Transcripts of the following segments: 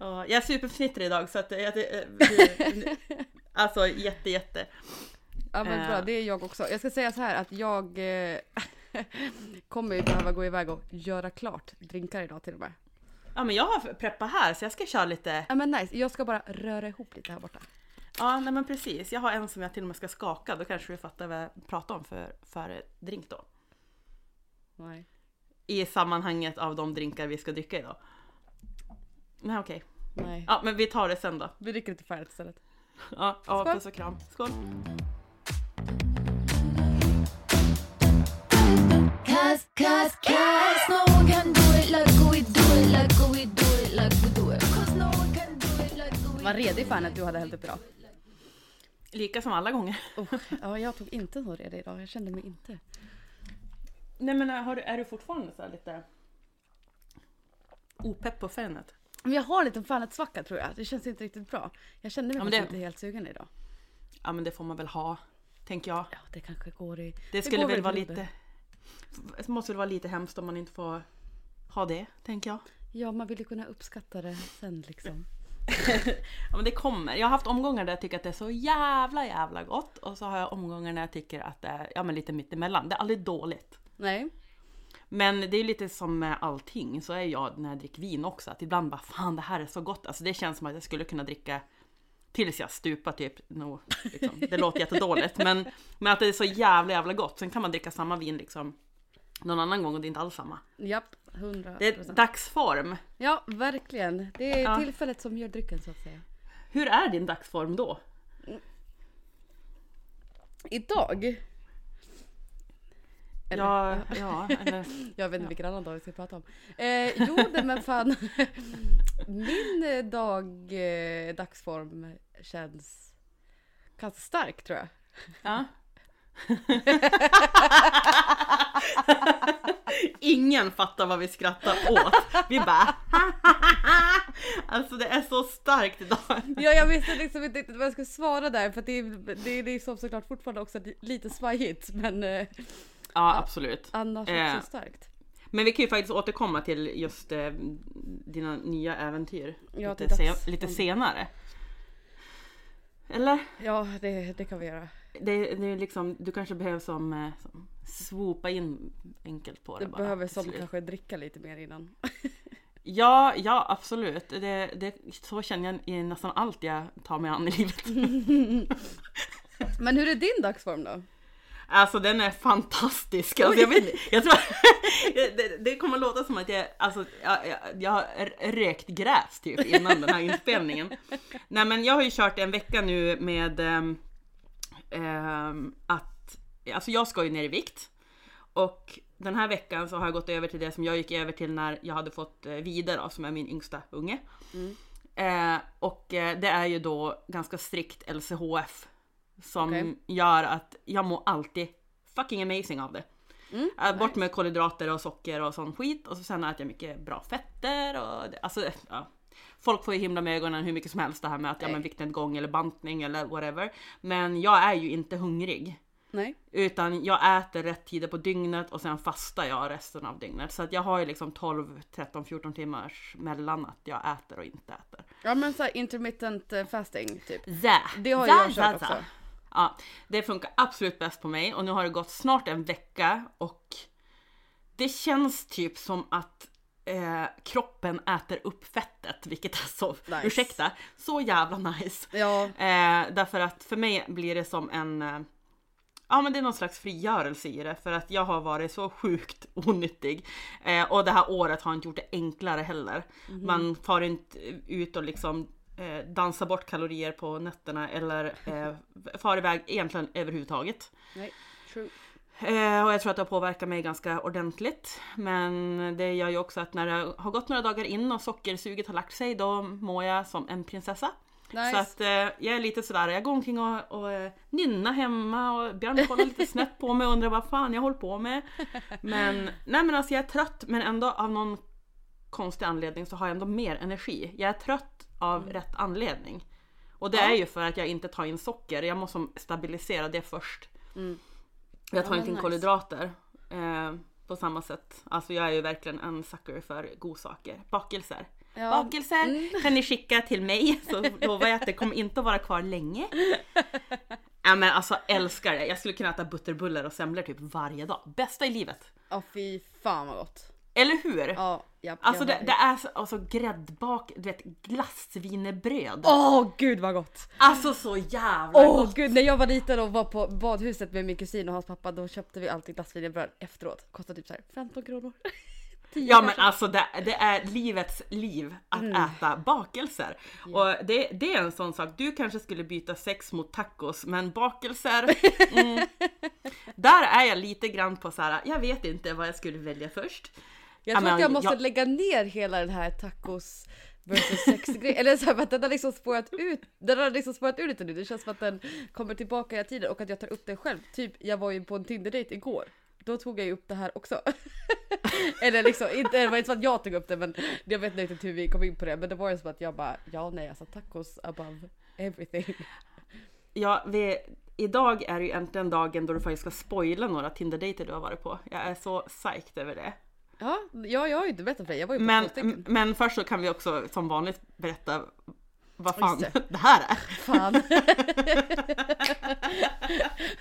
Ja, jag är superfnittrig idag så att jag, det, alltså jätte jätte. Ja men bra, Eh. det är jag också. Jag ska säga så här att jag eh, kommer ju behöva gå iväg och göra klart drinkar idag till och med. Ja men jag har preppat här så jag ska köra lite. Ja men nice, jag ska bara röra ihop lite här borta. Ja nej men precis. Jag har en som jag till och med ska skaka. Då kanske du fattar vad jag pratar om för, för drink då. Nej. I sammanhanget av de drinkar vi ska dricka idag. Nej okej. Nej. Ja men vi tar det sen då. Vi dricker lite färdigt istället. Ja, ja Skål. puss och kram. Skål! Cause, cause, cause no one can do it like we do it, like we do it, like we do it. Cause no one can do it like we Vad redig fanet du hade hällt upp idag. Lika som alla gånger. Oh, ja, jag tog inte så redig idag. Jag kände mig inte. Nej men har du, är du fortfarande så här lite opepp på fanet? Men jag har en liten fanet-svacka tror jag. Det känns inte riktigt bra. Jag kände mig Ja, det- inte helt sugen idag. Ja men det får man väl ha, tänker jag. Ja, det kanske går i... Det skulle väl vara lite... Det måste väl vara lite hemskt om man inte får ha det, tänker jag. Ja, man vill ju kunna uppskatta det sen liksom. Ja men det kommer. Jag har haft omgångar där jag tycker att det är så jävla jävla gott och så har jag omgångar när jag tycker att det är ja, men lite mittemellan. Det är aldrig dåligt. Nej. Men det är lite som med allting, så är jag när jag dricker vin också. Att ibland bara fan det här är så gott. Alltså det känns som att jag skulle kunna dricka tills jag stupar typ. No, liksom. Det låter jättedåligt men, men att det är så jävla jävla gott. Sen kan man dricka samma vin liksom någon annan gång och det är inte alls samma. Japp, 100 Det är dagsform. Ja, verkligen. Det är Ja. tillfället som gör drycken så att säga. Hur är din dagsform då? Idag? Eller, Ja, ja, eller, Jag vet inte vilken annan dag vi ska prata om. Eh, jo, det men fan. Min eh, dag, eh, dagsform känns ganska stark tror jag. ja. Ingen fattar vad vi skrattar åt. Vi bara Alltså det är så starkt idag. Ja, jag visste liksom inte vad jag skulle svara där för det är, det är liksom såklart fortfarande också lite svajigt men eh, Ja absolut. annars Eh. också starkt. Men vi kan ju faktiskt återkomma till just eh, dina nya äventyr Ja, lite, se, lite senare. Eller? Ja, det, det kan vi göra. Det, det är liksom, du kanske behöver som, eh, som swoopa in enkelt på det Du bara. behöver som kanske dricka lite mer innan. Ja, ja absolut. Det, det, så känner jag i nästan allt jag tar mig an i livet. Men hur är din dagsform då? Alltså den är fantastisk. Alltså, jag, vet, jag tror det, det kommer låta som att jag, alltså, jag, jag, jag har rökt gräs typ innan den här inspelningen. Nej men jag har ju kört en vecka nu med ehm, att, alltså jag ska ju ner i vikt. Och den här veckan så har jag gått över till det som jag gick över till när jag hade fått eh, Vida då, som är min yngsta unge. Eh, och eh, det är ju då ganska strikt LCHF som Okej. gör att jag mår alltid fucking amazing av det. Mm, Eh, Bort med kolhydrater och socker och sån skit och så sen äter jag mycket bra fetter och det, alltså, ja. Folk får ju himla med ögonen hur mycket som helst det här med att ja Nej. men viktnedgång eller bantning eller whatever. Men jag är ju inte hungrig. Nej. Utan jag äter rätt tider på dygnet och sen fastar jag resten av dygnet. Så att jag har ju liksom 12, 13, 14 timmars mellan att jag äter och inte äter. Ja men såhär intermittent eh, fasting typ. Zä, Det har zä, jag kört zä. också. Ja, det funkar absolut bäst på mig och nu har det gått snart en vecka och det känns typ som att eh, kroppen äter upp fettet, vilket är så, Nice. ursäkta, så jävla nice. Ja, Eh, därför att för mig blir det som en eh, Ja men det är någon slags frigörelse i det för att jag har varit så sjukt onyttig. Eh, och det här året har inte gjort det enklare heller. Mhm. Man far inte ut och liksom eh, dansar bort kalorier på nätterna eller eh, far iväg egentligen överhuvudtaget. nej. True. Eh, och jag tror att det har påverkat mig ganska ordentligt. Men det gör ju också att när det har gått några dagar in och sockersuget har lagt sig då mår jag som en prinsessa. Nice. Så att eh, jag är lite sådär, jag går omkring och, och eh, nynnar hemma och Björn kollar lite snett på mig och undrar vad fan jag håller på med. Men nej men alltså jag är trött men ändå av någon konstig anledning så har jag ändå mer energi. Jag är trött av rätt anledning. Och det Mm. Ja. är ju för att jag inte tar in socker, jag måste stabilisera det först. Mm. Jag tar Ja, inte in nice. kolhydrater eh, på samma sätt. Alltså jag är ju verkligen en sucker för godsaker. Bakelser. Ja. bakelser kan ni skicka till mig så lovar jag att det kommer inte att vara kvar länge. Ja men alltså älskar det. Jag skulle kunna äta butterbullar och semlor typ varje dag. Bästa i livet. Ja fy fan vad gott. Eller hur? Ja, japp, Alltså det, det är så, alltså gräddbak, du vet glassvinerbröd. Åh gud vad gott! Alltså så jävla Åh gott. gud, när jag var liten och var på badhuset med min kusin och hans pappa då köpte vi alltid glassvinerbröd efteråt. Kostade typ så här 15 kronor. 10 Ja men alltså det, det är livets liv att Mm. äta bakelser. Och det, det är en sån sak, du kanske skulle byta sex mot tacos men bakelser, mm, där är jag lite grann på så här. jag vet inte vad jag skulle välja först. Jag Ja, tror att jag måste jag- lägga ner hela den här tacos versus sex grejen. Eller så här, för att den har liksom spårat ut, den har liksom spårat ut lite nu. Det känns som att den kommer tillbaka hela tiden och att jag tar upp det själv. Typ, jag var ju på en Tinder-date igår. Då tog jag ju upp det här också. Eller liksom, inte, det var inte så att jag tog upp det men jag vet inte riktigt hur vi kom in på det. Men det var ju som att jag bara, ja nej alltså tacos above everything. Ja, vi, idag är ju äntligen dagen då du faktiskt ska spoila några Tinder-dejter du har varit på. Jag är så psyched över det. Ja, ja jag har ju inte berättat för dig. Jag var ju på Men, två men först så kan vi också som vanligt berätta vad fan Just det här är. Fan.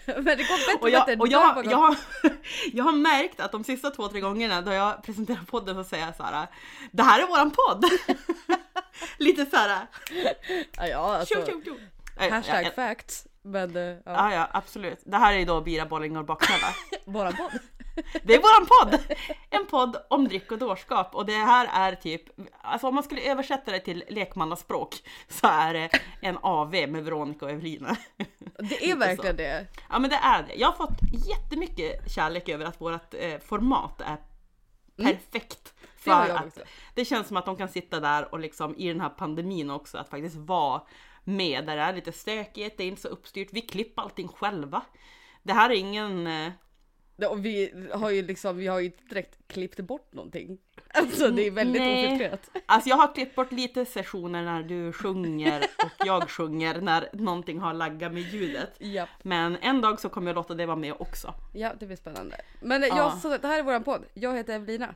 men det går bättre Och jag, och Det jag, jag, har, jag har märkt att de sista två, tre gångerna då jag presenterar podden så säger jag så här. Det här är våran podd! Lite så här. Ja, ja alltså. Tjo, tjo, tjo. Eh, Hashtag ja, facts. Men uh, ja, ja, ja, absolut. Det här är ju då Bira Bolling och Baksmälla. våran podd. Det är våran podd! En podd om dryck och dårskap och det här är typ, alltså om man skulle översätta det till lekmannaspråk så är det en AV med Veronica och Evelina. Det är verkligen det. Ja men det är det. Jag har fått jättemycket kärlek över att vårt eh, format är perfekt. Det har För jag att det känns som att de kan sitta där och liksom i den här pandemin också att faktiskt vara med där det är lite stökigt, det är inte så uppstyrt, vi klipper allting själva. Det här är ingen... Och vi har ju liksom, vi har ju inte direkt klippt bort någonting. Alltså det är väldigt Nej. ofiltrerat. Alltså jag har klippt bort lite sessioner när du sjunger och jag sjunger när någonting har laggat med ljudet. Ja, Men en dag så kommer jag låta dig vara med också. ja det blir spännande. Men ja. Ja. jag, så det här är våran podd. Jag heter Evelina.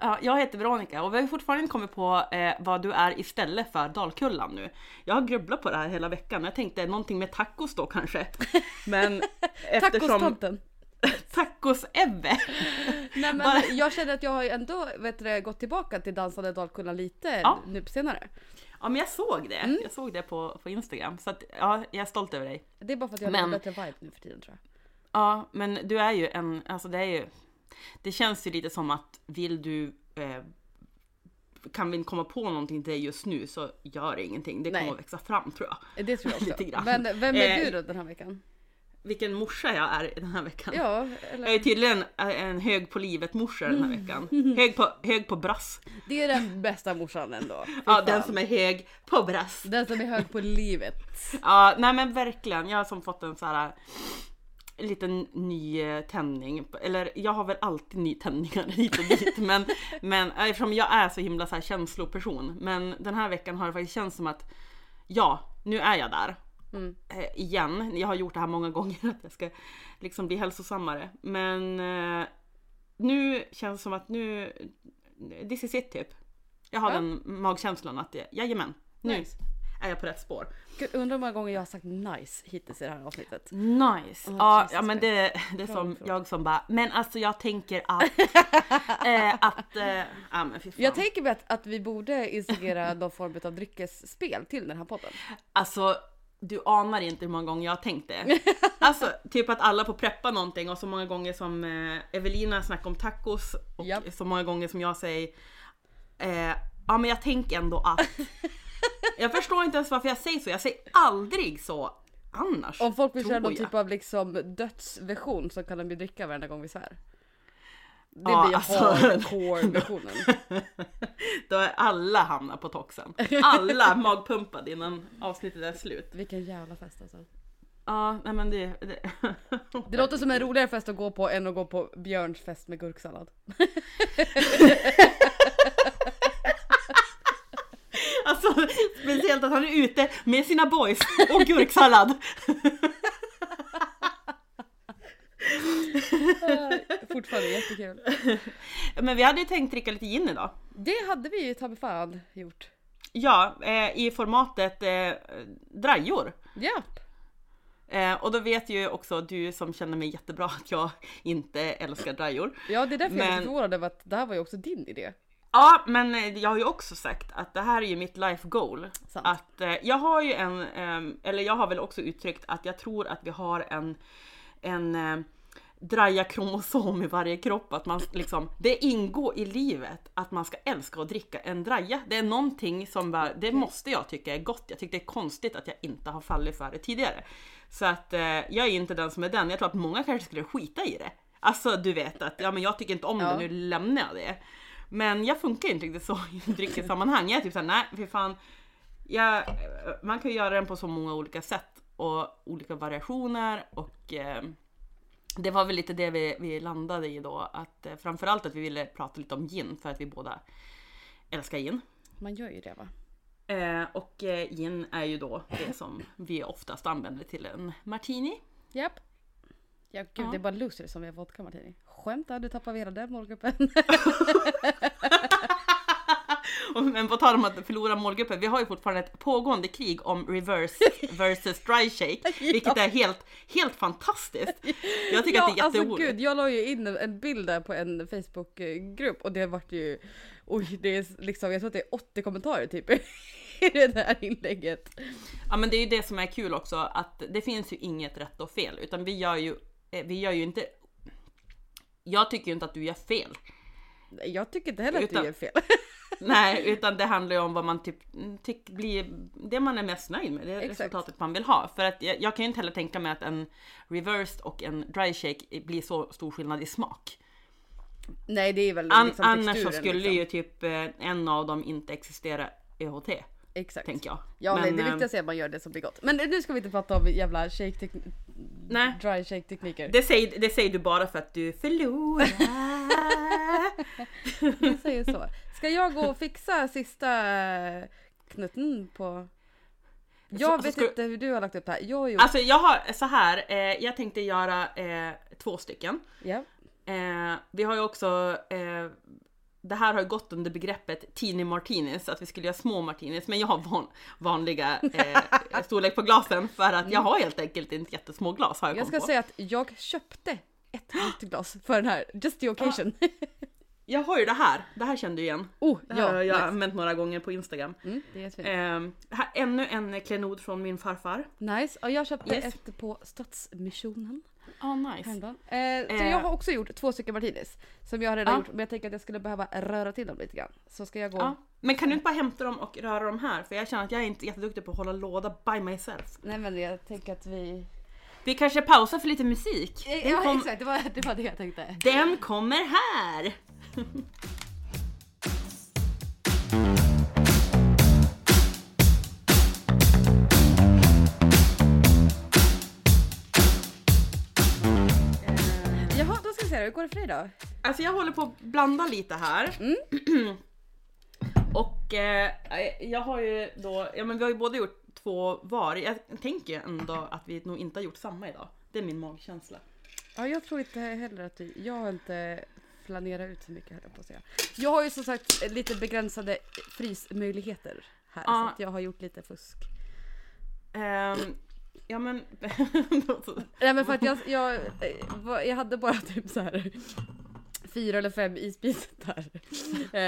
Ja, jag heter Veronica och vi har fortfarande inte kommit på eh, vad du är istället för Dalkullan nu. Jag har grubblat på det här hela veckan och jag tänkte någonting med tacos då kanske. Men eftersom... Tacostanten. Tacos-Ebbe! Nej men Bara- jag känner att jag har ju ändå vet du, gått tillbaka till dansande dalkullan lite Ja. nu på senare. Ja men jag såg det. Mm. Jag såg det på, på Instagram. Så att, ja, jag är stolt över dig. Det är bara för att jag har Men- lite bättre vibe nu för tiden tror jag. Ja, men du är ju en, alltså det är ju, det känns ju lite som att vill du, eh, kan vi komma på någonting till dig just nu så gör det ingenting. Det kommer Nej. att växa fram tror jag. Det tror jag också. Men vem är Eh, du då den här veckan? Vilken morsa jag är den här veckan. Ja, Jag är eller? tydligen en hög på livet morsa den här veckan. Hög på, hög på brass. Det är den bästa morsan ändå. Ja, den som är hög på brass. den som är hög på livet. Ja, nej men verkligen. Jag har som fått en så här en liten ny eh, tändning. Eller jag har väl alltid nytändningar hit och dit. Men, men eftersom jag är så himla så här känsloperson. Men den här veckan har det faktiskt känts som att ja, nu är jag där. Mm. Eh, igen. Jag har gjort det här många gånger att jag ska liksom bli hälsosammare. Men eh, nu känns det som att nu, this is it typ. Jag har Ja. den magkänslan att det, jajamän, nu Nice. är jag på rätt spår. Gud, undrar hur många gånger jag har sagt nice hittills i det här avsnittet. Nice! Åh, ja, ja men det, det är som bra. jag som bara, men alltså jag tänker att, eh, att, eh, ja men fy fan. Jag tänker att, att vi borde installera någon form av dryckesspel till den här podden. Alltså, du anar inte hur många gånger jag har tänkt det. Alltså, typ att alla får preppa någonting och så många gånger som eh, Evelina snackar om tacos och Japp. så många gånger som jag säger, eh, ja men jag tänker ändå att. Jag förstår inte ens varför jag säger så, jag säger aldrig så annars. Om folk vill köra någon typ av liksom dödsversion så kan de ju dricka varenda gång vi svär. Det Ja, blir alltså- hardcore-versionen. Då är alla hamnar på toxen. Alla magpumpade innan avsnittet är slut. Vilken jävla fest alltså. Ja, nej men det... det... Det låter som en roligare fest att gå på än att gå på Björns fest med gurksallad. Alltså speciellt att han är ute med sina boys och gurksallad. Fortfarande jättekul. Men vi hade ju tänkt dricka lite gin idag. Det hade vi ju ta mig fan gjort. Ja, eh, i formatet eh, drajor. Ja. Eh, och då vet ju också du som känner mig jättebra att jag inte älskar drajor. Ja det är därför jag är Men- lite förvånad över att det här var ju också din idé. Ja, men eh, jag har ju också sagt att det här är ju mitt life goal. Sant. Att eh, jag har ju en, ehm, eller jag har väl också uttryckt att jag tror att vi har en, en eh, draja-kromosom i varje kropp. Att man liksom, det ingår i livet att man ska älska att dricka en draja. Det är någonting som bara, det måste jag tycka är gott. Jag tycker det är konstigt att jag inte har fallit för det tidigare. Så att eh, jag är inte den som är den. Jag tror att många kanske skulle skita i det. Alltså du vet att ja, men jag tycker inte om Ja. det, nu lämnar jag det. Men jag funkar inte riktigt så i dryckessammanhang. Jag är typ såhär, nej för fan. Jag, man kan ju göra den på så många olika sätt och olika variationer och eh, det var väl lite det vi, vi landade i då. Att eh, framförallt att vi ville prata lite om gin för att vi båda älskar gin. Man gör ju det va? Eh, och eh, gin är ju då det som vi oftast använder till en martini. Japp. Ja gud Ja. det är bara losers som vi har vodka martini. Skämtar du tappar vi hela den målgruppen. Men på tal om att förlora målgruppen, vi har ju fortfarande ett pågående krig om reverse versus dry shake, vilket är helt, helt fantastiskt. Jag tycker att det är alltså jätteroligt. gud, jag la ju in en- en bild där på en Facebookgrupp och det vart ju, oj det är liksom, jag tror att det är 80 kommentarer typ i det här inlägget. Ja men det är ju det som är kul också, att det finns ju inget rätt och fel, utan vi gör ju, eh, vi gör ju inte jag tycker ju inte att du gör fel. Nej, Jag tycker inte heller att Utan- du gör fel. Nej, utan det handlar ju om vad man typ tyck, blir, det man är mest nöjd med, det Exakt. resultatet man vill ha. För att jag, jag kan ju inte heller tänka mig att en reversed och en dry shake blir så stor skillnad i smak. Nej det är väl An, liksom annars så skulle liksom. ju typ eh, en av dem inte existera EHT, Exakt. tänker jag. Ja men, Men, det viktigaste är att man gör det som blir gott. Men nu ska vi inte prata om jävla shake Nej. dry shake tekniker. Det säger, det säger du bara för att du förlorar. Vi säger så. Ska jag gå och fixa sista knutten på... Jag Så- vet ska du- inte hur du har lagt upp det här. Jag har gjort... Alltså jag har så här, eh, jag tänkte göra eh, två stycken. ja. Eh, vi har ju också, eh, det här har ju gått under begreppet teeny martinis, att vi skulle göra små martinis, men jag har van, vanliga eh, storlek på glasen för att jag har helt enkelt inte jättesmå glas har jag, Mm. Jag ska på. säga att jag köpte ett nytt glas för den här, just the occasion. Jag har ju det här, det här kände du igen. oh, Det här har ja, jag nice. använt några gånger på Instagram. Mm, det är. Eh, här, ännu en klenod från min farfar. Nice. Och jag köpte Yes. ett på Stadsmissionen Ah, nice. Eh, så Eh. jag har också gjort två stycken martinis. Som jag har redan Ja. gjort, men jag tänker att jag skulle behöva röra till dem lite grann. Så ska jag gå... Ja. Men kan du inte bara hämta dem och röra dem här? För jag känner att jag är inte jätteduktig på att hålla låda by myself. Nej men jag tänker att vi... Vi kanske pausar för lite musik. Den, Ja kom, exakt, det var, det var det jag tänkte. den kommer här! hur går det för dig då? Alltså jag håller på att blanda lite här. Mm. och eh, jag har ju då, ja men vi har ju både gjort två var. Jag tänker ju ändå att vi nog inte har gjort samma idag. Det är min magkänsla. Ja, jag tror inte heller att du... Jag har inte planerat ut så mycket höll jag på att säga. Jag har ju som sagt lite begränsade frysmöjligheter här. Ja. Så att jag har gjort lite fusk. Ehm, ja men... Nej men för att jag, jag, eh, jag hade bara typ så här fyra eller fem isbitar. Eh,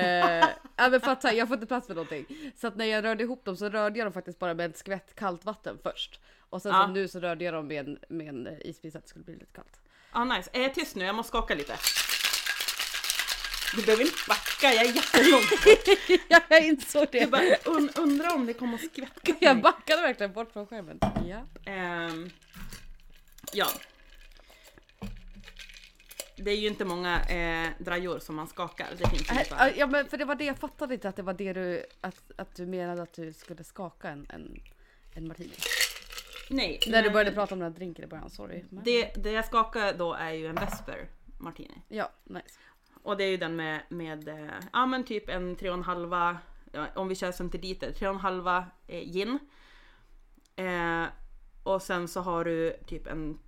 ja, men för att så här, jag får inte plats med någonting. Så att när jag rörde ihop dem så rörde jag dem faktiskt bara med ett skvätt kallt vatten först. Och sen Ja. som nu så rörde jag dem med en, med en isbit så att det skulle bli lite kallt. Ja nice. Är jag tyst nu? Jag måste skaka lite. Du behöver inte backa, jag är jättelångt bort. Ja, jag insåg det. Jag bara un undrar om det kommer att skvätta. Jag backade verkligen bort från skärmen. Ja. Ehm, ja. Det är ju inte många eh, drajor som man skakar. Det finns Äh, ungefär. Ja men för det var det jag fattade inte att det var det du, att, att du menade att du skulle skaka en, en, en martini. Nej. När du började prata om den här drinken i början, sorry. Men- Det, det jag skakar då är ju en Vesper Martini. Ja, nice. Och det är ju den med, med eh, ja men typ en 3,5 ja, om vi kör centiliter, 3,5 eh, gin. Eh, och sen så har du typ en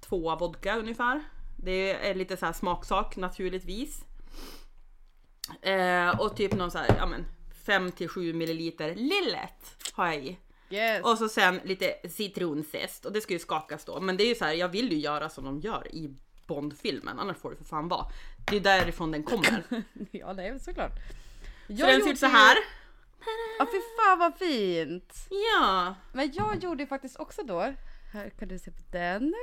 tvåa vodka ungefär. Det är lite så här smaksak naturligtvis. Eh, och typ någon så här, ja men 5 till 7 milliliter lillet har jag i. Yes. Och så sen lite citronzest och det ska ju skakas då. Men det är ju så här, jag vill ju göra som de gör i Bondfilmen, annars får det för fan vara. Det är därifrån den kommer. Så Ja, det är såklart. Jag den ser ut så här. Ja, fy fan vad fint! Ja. Men jag gjorde faktiskt också då, här kan du se på den.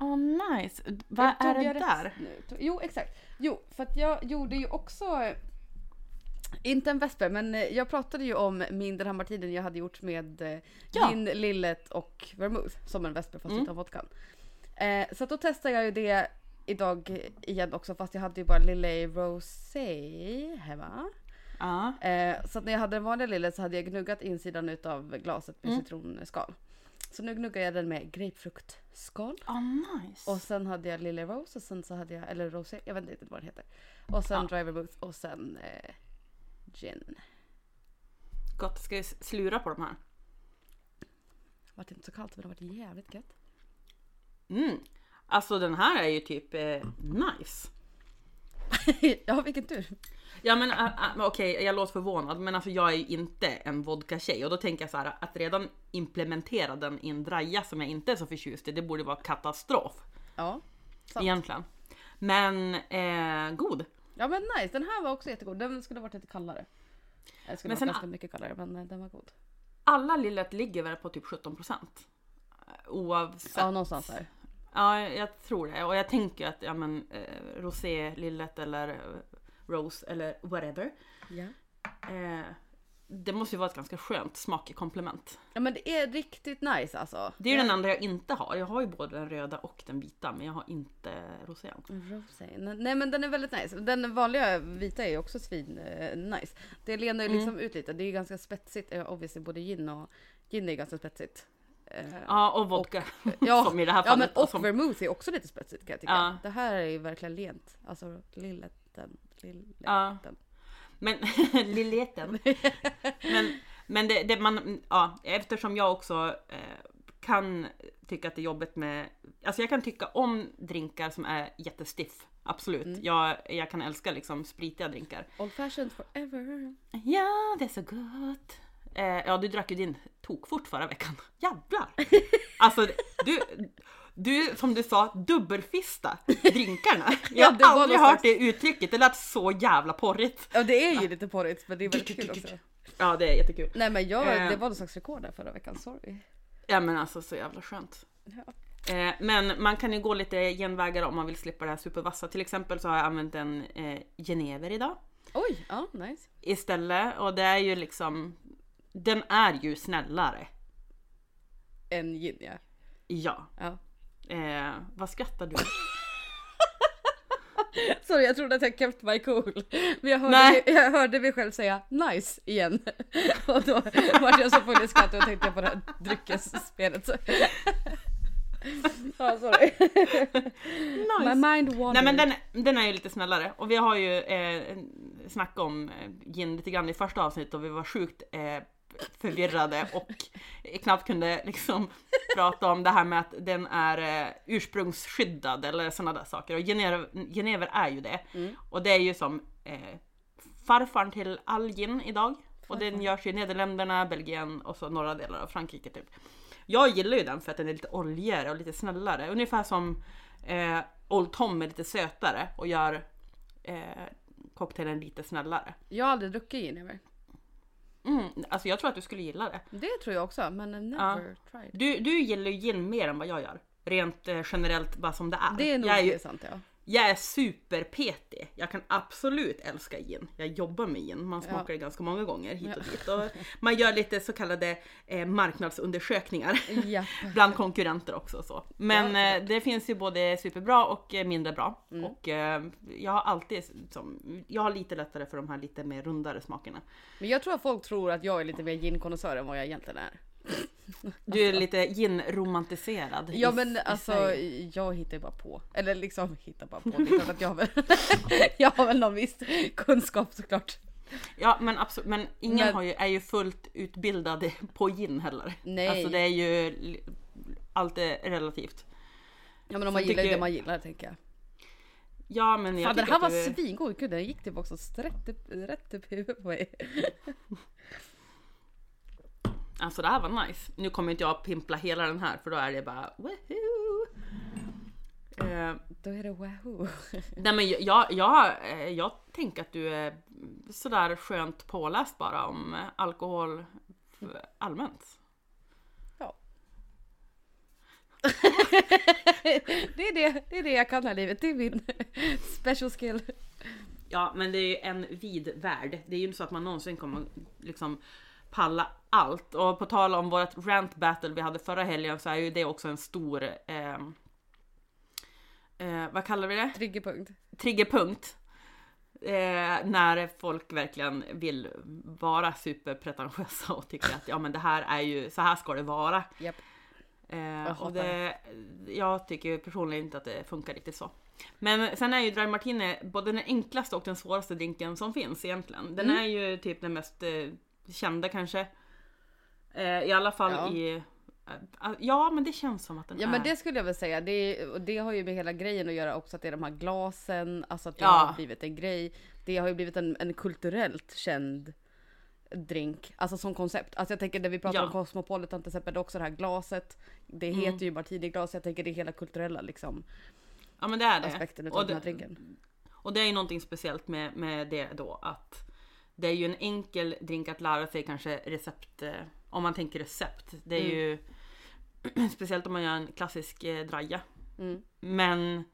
Oh nice. Vad är det där? Nu? Jo exakt. Jo, för att jag gjorde ju också inte en vesper, men eh, jag pratade ju om min den här martinen jag hade gjort med eh, Ja. gin, lillet och vermouth som en vesper fast Mm. utan vodkan. Eh, så att då testade jag ju det idag igen också fast jag hade ju bara Lille Rosé hemma. Ja. Eh, så när jag hade den vanliga lillet så hade jag gnuggat insidan utav glaset med Mm. citronskal. Så nu gnuggar jag den med grapefruktskal. Oh nice. Och sen hade jag Lille Rose och sen så hade jag, eller Rosé, jag vet inte riktigt vad den heter. Och sen Ja. Driver Booth och sen eh, gin. Gott, ska vi slura på de här? Vart inte så kallt men det varit jävligt gött. Mm. Alltså den här är ju typ eh, nice. ja vilken tur. Ja men äh, men okej, jag låter förvånad men alltså jag är ju inte en vodka-tjej och då tänker jag så här att redan implementera den i en draja som jag inte är så förtjust i, det borde vara katastrof Ja. Sant. egentligen. Men eh, god. Ja men nice, den här var också jättegod. Den skulle varit lite kallare. Den skulle Men varit ganska mycket kallare men eh, den var god. Alla lillet ligger väl på typ 17 procent. Oavsett. Ja någonstans där. Ja, jag tror det. Och jag tänker att ja, men, eh, rosé, lillet eller eh, rose eller whatever. Ja. Eh, det måste ju vara ett ganska skönt smakkomplement. Ja men det är riktigt nice alltså. Det är ju ja. den enda jag inte har. Jag har ju både den röda och den vita, men jag har inte rosén. Rosé. Nej men den är väldigt nice. Den vanliga vita är ju också svin eh, nice. Det lenar ju Mm. liksom ut lite. Det är ju ganska spetsigt. Eh, obviously både gin och gin är ganska spetsigt. Eh, Ja, och vodka. Ja, som i det här ja men fallet. och som, vermouth är också lite spetsigt kan jag tycka. Ja. Det här är ju verkligen lent. Alltså lilletten. lilletten. Ja. men lilleten. men men det, det man, ja, eftersom jag också eh, kan tycka att det är jobbigt med, alltså jag kan tycka om drinkar som är jättestiff. Absolut. Mm. Jag, jag kan älska liksom spritiga drinkar. Old fashioned forever. Ja, det är så gott. Eh, ja, du drack ju din tokfort förra veckan. Jävlar! Alltså, du, du som du sa, dubbelfista drinkarna. Jag har var aldrig hört slags- det uttrycket, det lät så jävla porrigt. Ja det är ju lite porrigt men det är väldigt kul också. Ja, det är jättekul. Nej men jag, Eh. det var någon slags rekord där förra veckan, sorry. Ja men alltså så jävla skönt. Ja. Eh, men man kan ju gå lite genvägar om man vill slippa det här supervassa. Till exempel så har jag använt en eh, genever idag Oj, ja nice. istället. Och det är ju liksom, den är ju snällare. En gin ja. Ja. ja. Eh, vad skrattar du? Sorry jag trodde att jag kept my cool. Men jag hörde, Nej. jag hörde mig själv säga nice igen. Och då var jag så full i skratt och tänkte på det här dryckesspelet. Ja sorry. My nice. mind wandered. Nej men den, den är ju lite snällare och vi har ju eh, snackat om eh, gin lite grann i första avsnittet och vi var sjukt eh, förvirrade och knappt kunde liksom prata om det här med att den är eh, ursprungsskyddad eller sådana där saker och genever, genever är ju det. Mm. Och det är ju som eh, farfarn till all gin idag och den görs i Nederländerna, Belgien och så norra delar av Frankrike typ. Jag gillar ju den för att den är lite oljigare och lite snällare. Ungefär som eh, Old Tom är lite sötare och gör eh, cocktailen lite snällare. Jag har aldrig druckit gin ever. Mm, alltså jag tror att du skulle gilla det. Det tror jag också men I've never tried. Du, du gillar ju gin mer än vad jag gör. Rent eh, generellt bara som det är. Det är nog jag, är ju, sant ja. Jag är superpetig. Jag kan absolut älska gin. Jag jobbar med gin. Man smakar det ganska många gånger hit och dit. Och man gör lite så kallade eh, marknadsundersökningar. Ja. Bland konkurrenter också så. Men Ja, eh, det finns ju både superbra och eh, mindre bra. Mm. Och eh, jag har alltid som, jag har lite lättare för de här lite mer rundare smakerna. Men jag tror att folk tror att jag är lite mer gin-konnässör än vad jag egentligen är. Du är lite gin-romantiserad. Ja men alltså jag hittar ju bara på. Eller liksom hittar bara på. Det är klart att jag har väl, jag har väl någon viss kunskap såklart. Ja men absolut, men ingen Men- har ju, är ju fullt utbildad på gin heller. Nej. Alltså det är ju, allt är relativt. Ja men om Så man gillar tycker- det man gillar tänker jag. Ja men jag Fan den här var du... svingod, gud den gick typ också rätt upp, rätt upp huvudet på mig. Alltså det här var nice. Nu kommer inte jag pimpla hela den här för då är det bara woohoo! Eh, Då är det wahoo. nej men jag, jag, eh, jag tänker att du är sådär skönt påläst bara om eh, alkohol allmänt. Ja. det, är det, det är det jag kan här livet, det är min special skill. Ja men det är ju en vid värld. Det är ju inte så att man någonsin kommer liksom palla allt. Och på tal om vårt rant battle vi hade förra helgen så är ju det också en stor eh, eh, vad kallar vi det? Triggerpunkt. triggerpunkt. Eh, när folk verkligen vill vara superpretentiösa och tycker att ja men det här är ju, så här ska det vara. Japp. Eh, och det, jag tycker personligen inte att det funkar riktigt så. Men sen är ju Dry Martini både den enklaste och den svåraste drinken som finns egentligen. Den Mm. är ju typ den mest eh, kända kanske. Eh, I alla fall Ja. i... eh, ja men det känns som att den Ja är... men det skulle jag väl säga, det, och det har ju med hela grejen att göra också att det är de här glasen, alltså att det Ja. har blivit en grej. Det har ju blivit en, en kulturellt känd drink, alltså som koncept. Alltså jag tänker när vi pratar Ja. Mm. om Cosmopolitan till exempel, det är också det här glaset. Det heter ju martiniglas, jag tänker det är hela kulturella liksom ja men det är det. aspekten Och utav den här det- drinken. Och det är ju någonting speciellt med, med det då att det är ju en enkel drink att lära sig kanske recept, eh, om man tänker recept. Det är ju speciellt om man gör en klassisk eh, draja. Mm. Men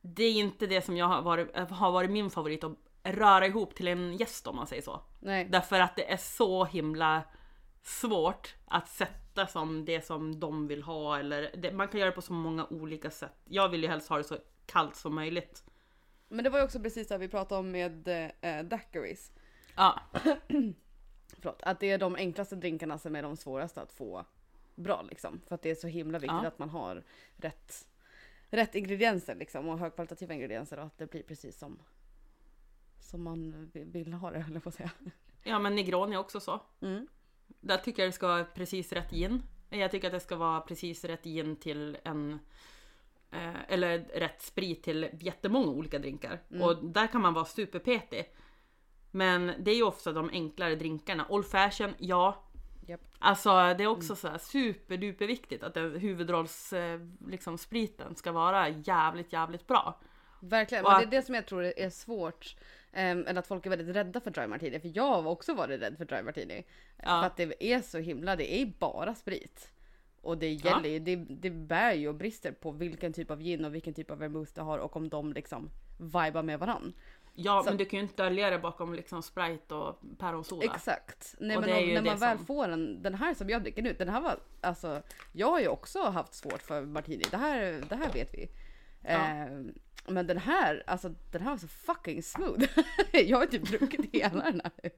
det är inte det som jag har varit, eh, har varit min favorit att röra ihop till en gäst om man säger så. Nej, Därför att det är så himla svårt att sätta som det som de vill ha eller det, man kan göra det på så många olika sätt. Jag vill ju helst ha det så kallt som möjligt. Men det var ju också precis det vi pratade om med äh, daiquiris. Ja, Förlåt, att det är de enklaste drinkarna som är de svåraste att få bra liksom. För att det är så himla viktigt Ja. att man har rätt, rätt ingredienser liksom och högkvalitativa ingredienser och att det blir precis som, som man vi- vill ha det höll jag på att säga. Ja men Negroni är också så. Mm. Där tycker jag det ska vara precis rätt gin. Jag tycker att det ska vara precis rätt gin till en eh, eller rätt sprit till jättemånga olika drinkar. Och där kan man vara superpetig. Men det är ju ofta de enklare drinkarna. Old fashion, ja. Japp. Alltså det är också så här superduper viktigt att den huvudrolls eh, liksom, spriten ska vara jävligt jävligt bra. Verkligen, Och men det är det som jag tror är svårt. Um, eller att folk är väldigt rädda för dry martini. För jag har också varit rädd för dry martini. Ja. För att det är så himla, det är bara sprit. Och det gäller ju, det, det bär ju och brister på vilken typ av gin och vilken typ av vermouth du har och om de liksom vibar med varann. Ja Så- men du kan ju inte dölja det bakom liksom Sprite och päronsoda. Exakt. Nej, Och men om, när man väl som- får en, den här som jag dricker nu, den här var alltså, jag har ju också haft svårt för martini, det här, det här vet vi. Eh, men den här, alltså den här var så fucking smooth. jag har typ druckit hela den här.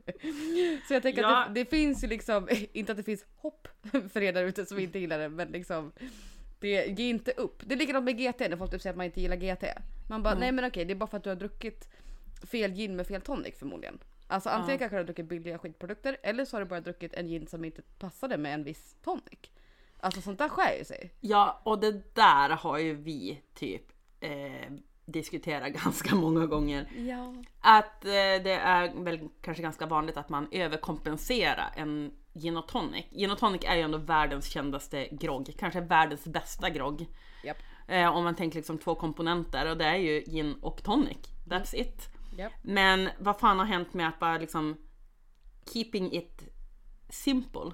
Så jag tänker Ja. att det, det finns ju liksom, inte att det finns hopp för er där ute som inte gillar det, men liksom det ge inte upp. Det är likadant med GT när folk typ säger att man inte gillar GT. Man bara, nej men okej det är bara för att du har druckit fel gin med fel tonic förmodligen. Alltså antingen kanske du har druckit billiga skitprodukter eller så har du bara druckit en gin som inte passade med en viss tonic. Alltså sånt där skär ju sig. Ja, och det där har ju vi typ eh, diskuterat ganska många gånger. Ja. Att eh, det är väl kanske ganska vanligt att man överkompenserar en gin och tonic. Gin och tonic är ju ändå världens kändaste grogg, kanske världens bästa grogg. Japp. Eh, om man tänker liksom två komponenter och det är ju gin och tonic. That's it. Japp. Men vad fan har hänt med att bara liksom keeping it simple?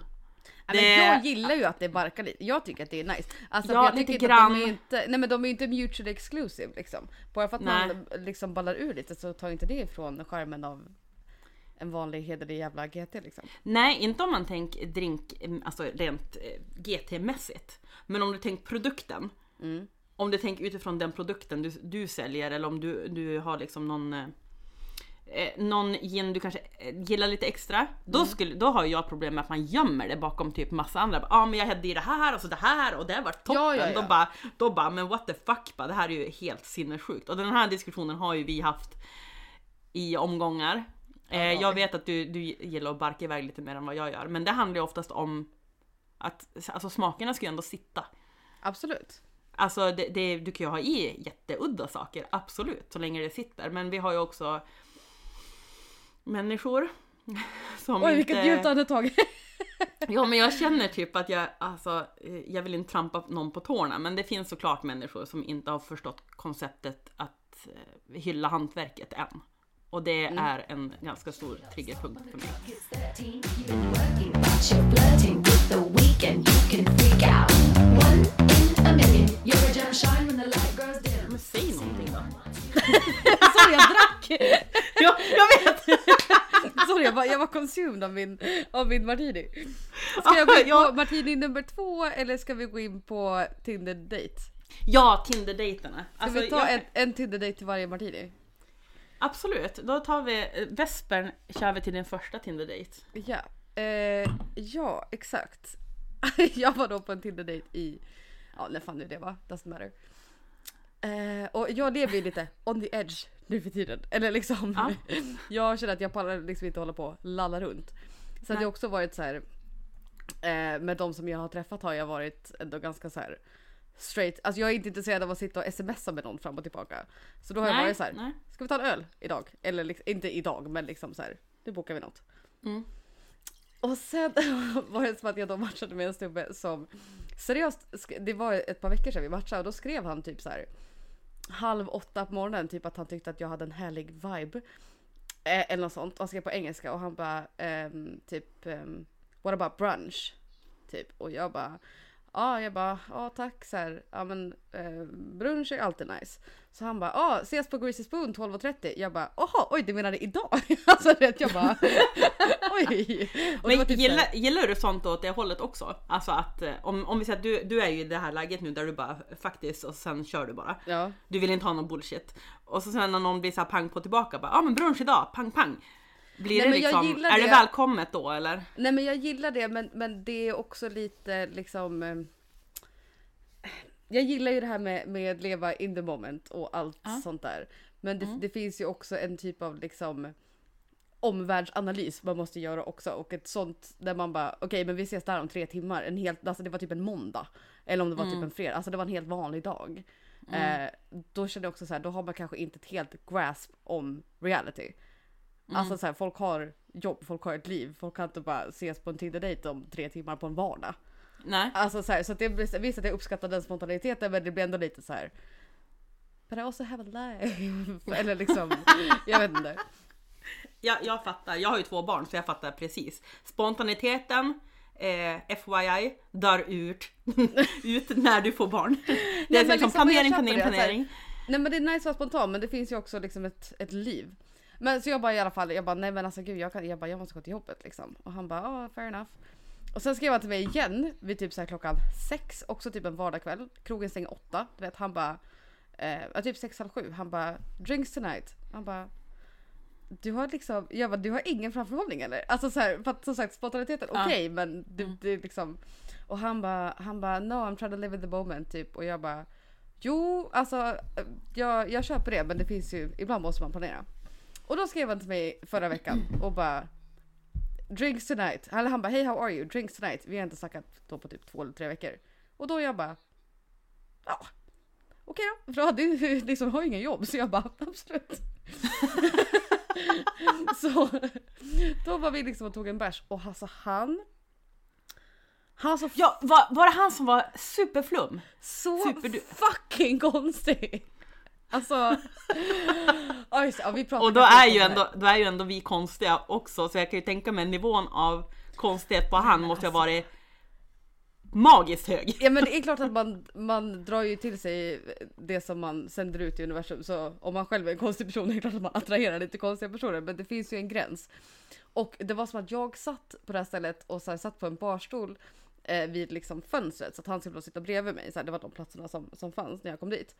Ja, men Det- jag gillar ju att det barkar lite. Jag tycker att det är nice. Alltså Ja, jag tycker inte att de grann. är inte, nej men de är ju inte mutually exclusive liksom. Bara för att Nej. man liksom ballar ur lite så tar inte det ifrån skärmen av en vanlig hederlig jävla GT liksom. Nej, inte om man tänker drink, alltså rent eh, GT-mässigt. Men om du tänker produkten. Mm. Om du tänker utifrån den produkten du, du säljer eller om du, du har liksom någon eh, någon gin du kanske eh, gillar lite extra. Då, Mm. skulle, då har jag problem med att man gömmer det bakom typ massa andra. Ja ah, men jag hade i det här och så det här och det var toppen. Ja, ja, ja. Då, bara, då bara men what the fuck bara, det här är ju helt sinnessjukt. Och den här diskussionen har ju vi haft i omgångar. Eh, Ja. jag vet att du, du gillar att barka iväg lite mer än vad jag gör. Men det handlar ju oftast om att alltså, smakerna ska ju ändå sitta. Absolut. Alltså det, det, du kan ju ha i jätteudda saker, absolut, så länge det sitter. Men vi har ju också människor som Oj inte... vilket djupt andetag! Ja men jag känner typ att jag, alltså, eh, jag vill inte trampa någon på tårna men det finns såklart människor som inte har förstått konceptet att eh, hylla hantverket än. Och det Mm. är en ganska stor triggerpunkt för mig. It's 13, you've been working, but you're flirting with the weekend. You can freak out. One in a million. You're a gem shine when the light grows dim. Men säg någonting då! Sorry jag drack! Ja, jag vet! Sorry jag var, jag var consumed av min, av min martini. Ska jag gå in på Ja. martini nummer två eller ska vi gå in på Tinder date? Ja, Tinder-dejterna. Ska Alltså, vi ta jag- en, en Tinder date till varje martini? Absolut, då tar vi Vespern kör vi till din första Tinder-dejt. Ja, eh, ja exakt. jag var då på en Tinder date i, ja när fan nu det var, doesn't matter. Eh, och jag lever ju lite on the edge nu för tiden. Eller liksom, Ja. jag känner att jag pallar liksom inte hålla på och lalla runt. Så att Nej. jag också varit så här. Eh, med de som jag har träffat har jag varit ändå ganska så här straight. Alltså jag är inte intresserad av att sitta och smsa med någon fram och tillbaka. Så då har jag Nej, varit så här. nej. Ska vi ta en öl idag? Eller liksom, inte idag men liksom så här. Nu bokar vi något. Mm. Och sen var det som att jag då matchade med en snubbe som seriöst, det var ett par veckor sedan vi matchade och då skrev han typ så här halv åtta på morgonen typ att han tyckte att jag hade en härlig vibe. Eh, eller något sånt. Och han skrev på engelska och han bara ehm, typ ehm, what about brunch? Typ och jag bara Ja, jag bara, ja tack så här. Ja men eh, brunch är alltid nice. Så han bara, ja ses på Greasy Spoon 12.30. Jag bara, jaha, oj du menade idag? alltså vet jag bara, oj. Och Men typ gillar, gillar du sånt åt det hållet också? Alltså att eh, om, om vi säger att du, du är ju i det här läget nu där du bara faktiskt och sen kör du bara. Ja. Du vill inte ha någon bullshit. Och så sen när någon blir så här pang på tillbaka bara ja ah, men brunch idag, pang pang. Blir Nej, det liksom, är det det. välkommet då eller? Nej men jag gillar det men, men det är också lite liksom eh, Jag gillar ju det här med, med leva in the moment och allt Ja. sånt där. Men det, Mm. det finns ju också en typ av liksom omvärldsanalys man måste göra också och ett sånt där man bara okej men vi ses där om tre timmar. En helt, alltså det var typ en måndag. Eller om det var typ en fredag, alltså det var en helt vanlig dag. Eh, då känner jag också så här, då har man kanske inte ett helt grasp om reality. Alltså så här, folk har jobb, folk har ett liv, folk kan inte bara ses på en Tinder-dejt om tre timmar på en vardag. Nej. Alltså så här, så att det visst att jag uppskattar den spontaniteten men det blir ändå lite så här. But I also have a life. Eller liksom, jag vet inte. Jag, jag fattar, jag har ju två barn så jag fattar precis. Spontaniteten, eh, FYI, dör ut, ut när du får barn. Det är men liksom, liksom, planering, planering, alltså, planering. Nej men det är nice att vara spontan men det finns ju också liksom ett, ett liv. Men så jag bara i alla fall, jag bara nej men alltså gud jag, kan, jag, bara, jag måste gå till jobbet liksom. Och han bara ja fair enough. Och sen skrev han till mig igen vid typ så här klockan sex, också typ en vardagskväll. Krogen stänger åtta. Du vet han bara, eh, ja, typ sex, halv sju. Han bara drinks tonight. Han bara du har liksom, jag bara, du har ingen framförhållning eller? Alltså så här, för att som sagt spontaniteten Ja. okej men det, det är liksom Och han bara, han bara no I'm trying to live in the moment typ och jag bara Jo alltså eh, jag, jag köper det men det finns ju, ibland måste man planera. Och då skrev han till mig förra veckan och bara Drinks tonight. Eller han bara hej how are you? Drinks tonight. Vi har inte snackat då på typ två eller tre veckor. Och då jag bara Ja Okej då, för då hade ju liksom, har ingen jobb så jag bara absolut. så då var vi liksom och tog en bärs och alltså han Han så, Ja, var, var det han som var superflum? så superdu- fucking konstig. Alltså. Just ja, vi Och då är, ju ändå, då är ju ändå vi konstiga också så jag kan ju tänka mig nivån av konstighet på han måste ju ha varit magiskt hög. Ja men det är klart att man, man drar ju till sig det som man sänder ut i universum. Så om man själv är en konstig person är det klart att man attraherar lite konstiga personer. Men det finns ju en gräns. Och det var som att jag satt på det här stället och så här, satt på en barstol eh, vid liksom fönstret. Så att han skulle sitta bredvid mig. Så här, det var de platserna som, som fanns när jag kom dit.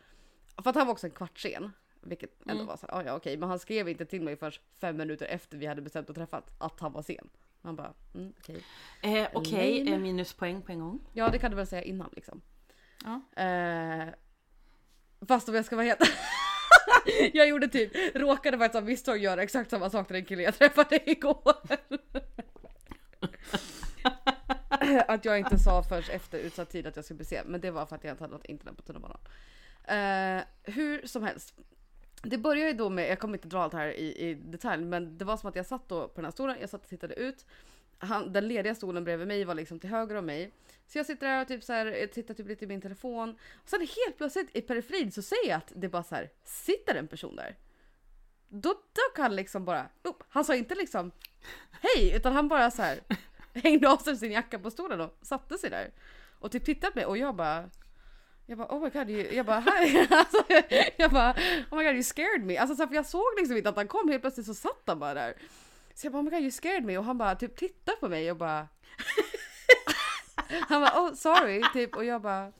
För att han var också en kvart sen. Vilket ändå var så här, "Ah, ja okej. Men han skrev inte till mig först fem minuter efter vi hade bestämt att träffas att han var sen. Han bara, mm, okej. Eh, Okej, Lame. eh, minuspoäng på en gång. Ja det kan du väl säga innan liksom. Ja. Eh, fast om jag ska vara helt... jag gjorde typ, råkade faktiskt av misstag göra exakt samma sak till den kille jag träffade igår. att jag inte sa först efter utsatt tid att jag skulle bli sen. Men det var för att jag inte hade något internet på tunnelbanan. Eh, hur som helst. Det började ju då med, jag kommer inte dra allt här i, i detalj, men det var som att jag satt då på den här stolen, jag satt och tittade ut. Han, den lediga stolen bredvid mig var liksom till höger om mig. Så jag sitter där och typ så här, jag tittar typ lite i min telefon. Och sen helt plötsligt i periferin så ser jag att det bara så här, sitter en person där. Då dök han liksom bara upp. Han sa inte liksom hej, utan han bara så här hängde av sig sin jacka på stolen och satte sig där. Och typ tittade på mig och jag bara jag bara oh my god, you, jag bara hi. Alltså, jag bara oh my god you scared me. Alltså så för jag såg liksom inte att han kom, helt plötsligt så satt han bara där. Så jag bara oh my god you scared me och han bara typ tittade på mig och bara Han bara oh sorry typ och jag bara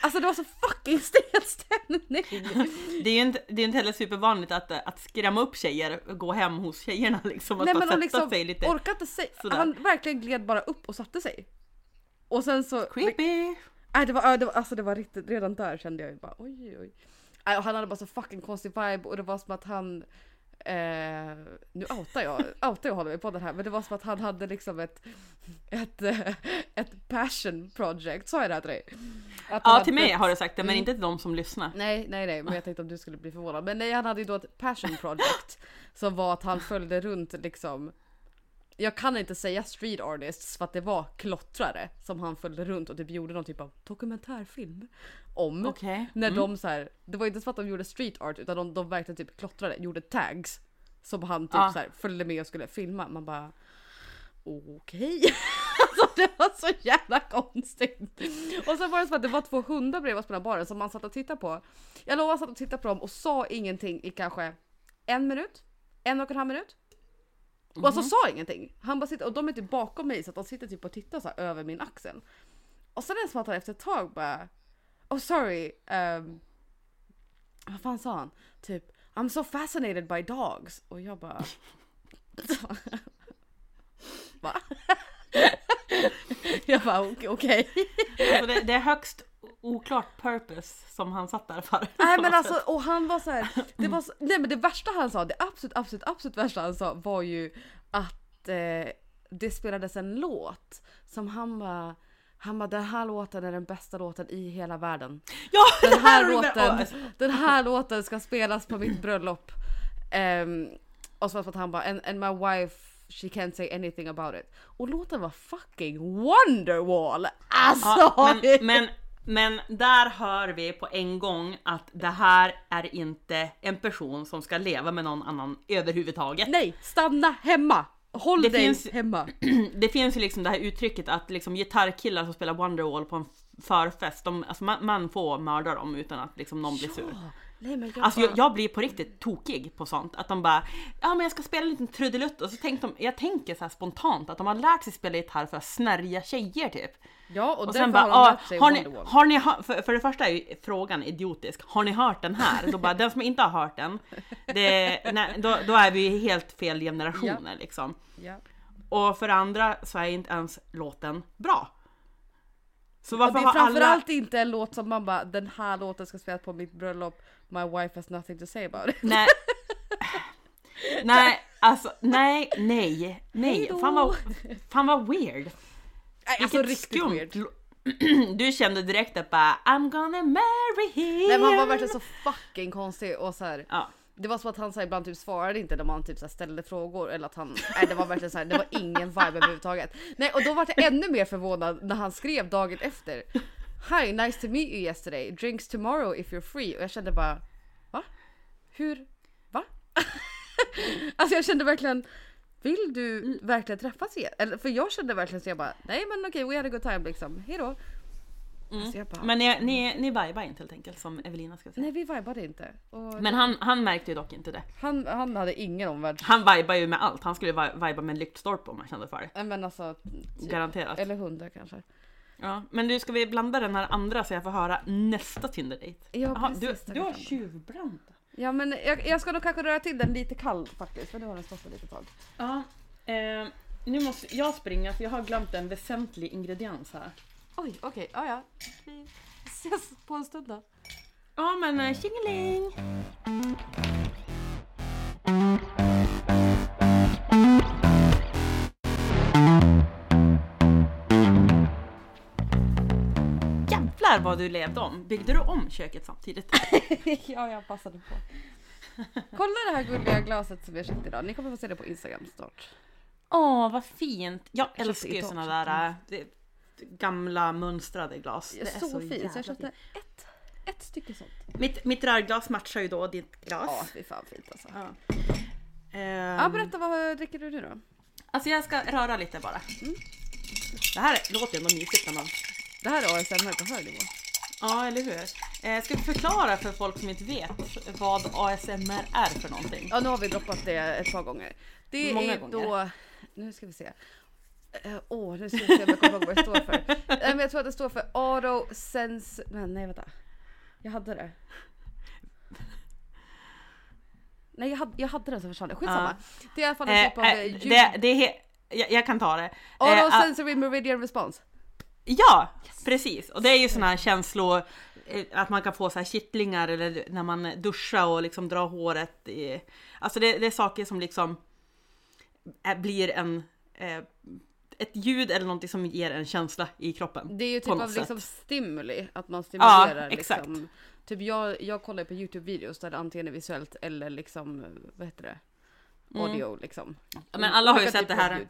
Alltså det var så fucking stel stämning. Det är ju inte, det är inte heller supervanligt att, att skrämma upp tjejer, gå hem hos tjejerna liksom. Att Nej bara men sätta liksom sig lite orkade inte säga, han verkligen gled bara upp och satte sig. Och sen så creepy. Nej, det var, ja, det var, alltså det var riktigt, redan där kände jag ju bara oj oj. Och han hade bara så fucking konstig vibe och det var som att han Eh, nu outar jag, outar jag honom i podden här men det var som att han hade liksom ett, ett, eh, ett passion project, sa jag det här till dig? Att Ja till mig ett- har du sagt det men Mm. inte till de som lyssnar. Nej, nej, nej, men jag tänkte om du skulle bli förvånad. Men nej, han hade ju då ett passion project som var att han följde runt liksom. Jag kan inte säga street artists för att det var klottrare som han följde runt och typ gjorde någon typ av dokumentärfilm om. Okej. När Mm. de så här, det var inte så att de gjorde street art utan de, de verkligen typ klottrade, gjorde tags. Som han typ Ja. så här följde med och skulle filma. Man bara okej. alltså det var så jävla konstigt. Och sen var det som att det var två hundar bredvid oss på den här baren som man satt och tittade på. Jag lovar jag satt och tittade på dem och sa ingenting i kanske en minut, en och en halv minut. Och alltså sa ingenting. Han bara sitter, och de är typ bakom mig så att de sitter typ och tittar så här över min axel. Och sen är det som att han efter ett tag bara Oh sorry, um, vad fan sa han? Typ I'm so fascinated by dogs. Och jag bara Va? jag bara okej. okej. Alltså det, det är högst oklart purpose som han satt där för. Nej men alltså och han var så här, det var så, nej men det värsta han sa, det absolut absolut absolut värsta han sa var ju att eh, det spelades en låt som han bara han bara den här låten är den bästa låten i hela världen. Ja, Den det här med- låten, den här låten ska spelas på mitt bröllop. Ehm, och så var det för att han bara and, and my wife she can't say anything about it. Och låten var fucking Wonderwall! Alltså! Ja, men, men, men där hör vi på en gång att det här är inte en person som ska leva med någon annan överhuvudtaget. Nej, stanna hemma! Håll Det dig finns- hemma. Det finns ju liksom det här uttrycket att liksom gitarrkillar som spelar Wonderwall på en förfest, de, alltså man, man får mörda dem utan att liksom någon blir sur. Nej, men jag Alltså jag, jag blir på riktigt tokig på sånt. Att de bara, ja men jag ska spela en liten trudelutt och så tänkte de, jag tänker så här spontant att de har lärt sig spela gitarr för att snärja tjejer typ. Ja, och, Och sen bara, har ah, lärt sig har ni, har ni för, för det första är ju frågan idiotisk, har ni hört den här? Då bara, den som inte har hört den, det, nej, då, då är vi helt fel generationer liksom. Ja. Och för det andra så är inte ens låten bra. Så varför det är har alla... framförallt inte en låt som man bara den här låten ska spelas på mitt bröllop. My wife has nothing to say about it. Nej. nej, alltså nej, nej, nej. Fan vad, fan vad weird. Nej, alltså Vilket riktigt skumt. weird. Du kände direkt att bara I'm gonna marry him. Nej men han var verkligen så fucking konstig och så här. Ja. Det var som att han så här, ibland typ svarade inte när man typ så här, ställde frågor eller att han, nej det var verkligen så här, det var ingen vibe överhuvudtaget. Nej och då var jag ännu mer förvånad när han skrev dagen efter. Hi, nice to meet you yesterday. Drinks tomorrow if you're free. Och jag kände bara, va? Hur? Va? alltså jag kände verkligen, vill du verkligen träffas igen? Eller, för jag kände verkligen så jag bara, nej men okej, we had a good time liksom, hejdå. Alltså jag bara, Men ni, ni, ni vibar inte helt enkelt som Evelina ska säga. nej vi vibade inte. Och Men han, han märkte ju dock inte det. han, han hade ingen omvärlds... Han vibar ju med allt. Han skulle vi- viba med en lyktstolpe om han kände för det. Men alltså, typ. Garanterat. eller hundar kanske. Ja, men du ska vi blanda den här andra så jag får höra nästa Tinder-date? Ja, precis, du, du har tjuvbränt. Ja men jag, jag ska nog kanske röra till den lite kall faktiskt för nu har den stått ett litet tag. Ja, eh, nu måste jag springa för jag har glömt en väsentlig ingrediens här. Oj okej, ja ja. Vi ses på en stund då. Ja men eh, tjingeling! Jävlar vad du levde om! Byggde du om köket samtidigt? ja, jag passade på. Kolla det här gulliga glaset som jag köpt idag. Ni kommer få se det på Instagram snart. Åh, vad fint! Jag köpte älskar ju såna där äh, det, gamla mönstrade glas. Det är så, fint. Så jag köpte ett, ett stycke sånt. Mitt, mitt rörglas matchar ju då ditt glas. Ja, fy fan fint alltså. Ja. Ja, Ehm, berätta vad dricker du nu då? Alltså jag ska röra lite bara. Det här låter ändå mysigt när man... Det här är ASMR på hög nivå. Ja, eller hur? Eh, ska vi förklara för folk som inte vet vad ASMR är för någonting? Ja, nu har vi droppat det ett par gånger. Det Många är gånger. då... Nu ska vi se. Eh, Åh, nu ska vi se om jag kommer ihåg vad det står för. Nej, men jag tror att det står för Auto Sense... Nej, vänta. Jag hade det. Nej, jag hade, jag hade den så försvann. Skitsamma. Det är i alla fall en Eh, typ av eh, eh, ljud. det, det jag, jag kan ta det. Auto Eh, ah, Sensory Meridian Response. Ja, precis. Och det är ju såna här känslor, eh, att man kan få så här kittlingar eller när man duschar och liksom drar håret. I, alltså det, det är saker som liksom eh, blir en, eh, ett ljud eller någonting som ger en känsla i kroppen. Det är ju typ av liksom stimuli, att man stimulerar exakt. liksom. Typ jag, jag kollar på Youtube-videos där det antingen är visuellt eller liksom, vad heter det? Audio liksom. Mm. Ja, men alla har ju sett det typer av här. ljud.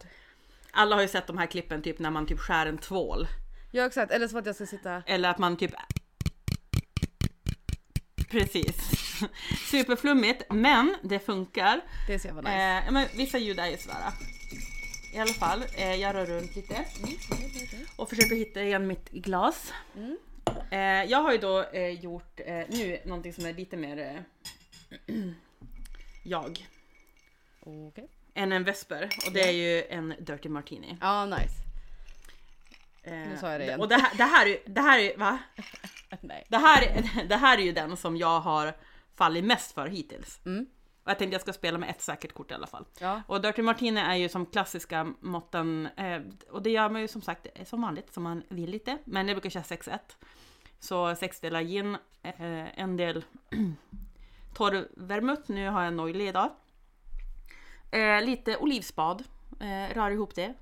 Alla har ju sett de här klippen typ när man typ skär en tvål. Ja exakt, eller så att jag ska sitta... Eller att man typ... Precis. Superflummigt, men det funkar. Det ser jag var nice. Eh, men vissa ljud är ju sådär. I alla fall, eh, jag rör runt lite och försöker hitta igen mitt glas. Mm. Eh, jag har ju då eh, gjort eh, nu någonting som är lite mer eh, jag Okej. än en vesper och det är ju en Dirty Martini. Ja nice. Eh, Nu sa jag det igen. Och det här, det här, är ju- det här är va? Nej. Det här, det här är ju den som jag har fallit mest för hittills. Mm. Och jag tänkte jag ska spela med ett säkert kort i alla fall. Ja. Och Dirty Martini är ju som klassiska måtten, eh, och det gör man ju som sagt eh, som vanligt, som man vill lite. Men jag brukar köra 6-1. Så sex delar gin, eh, en del torr vermouth, nu har jag en oily idag. Eh, lite olivspad, rör ihop det.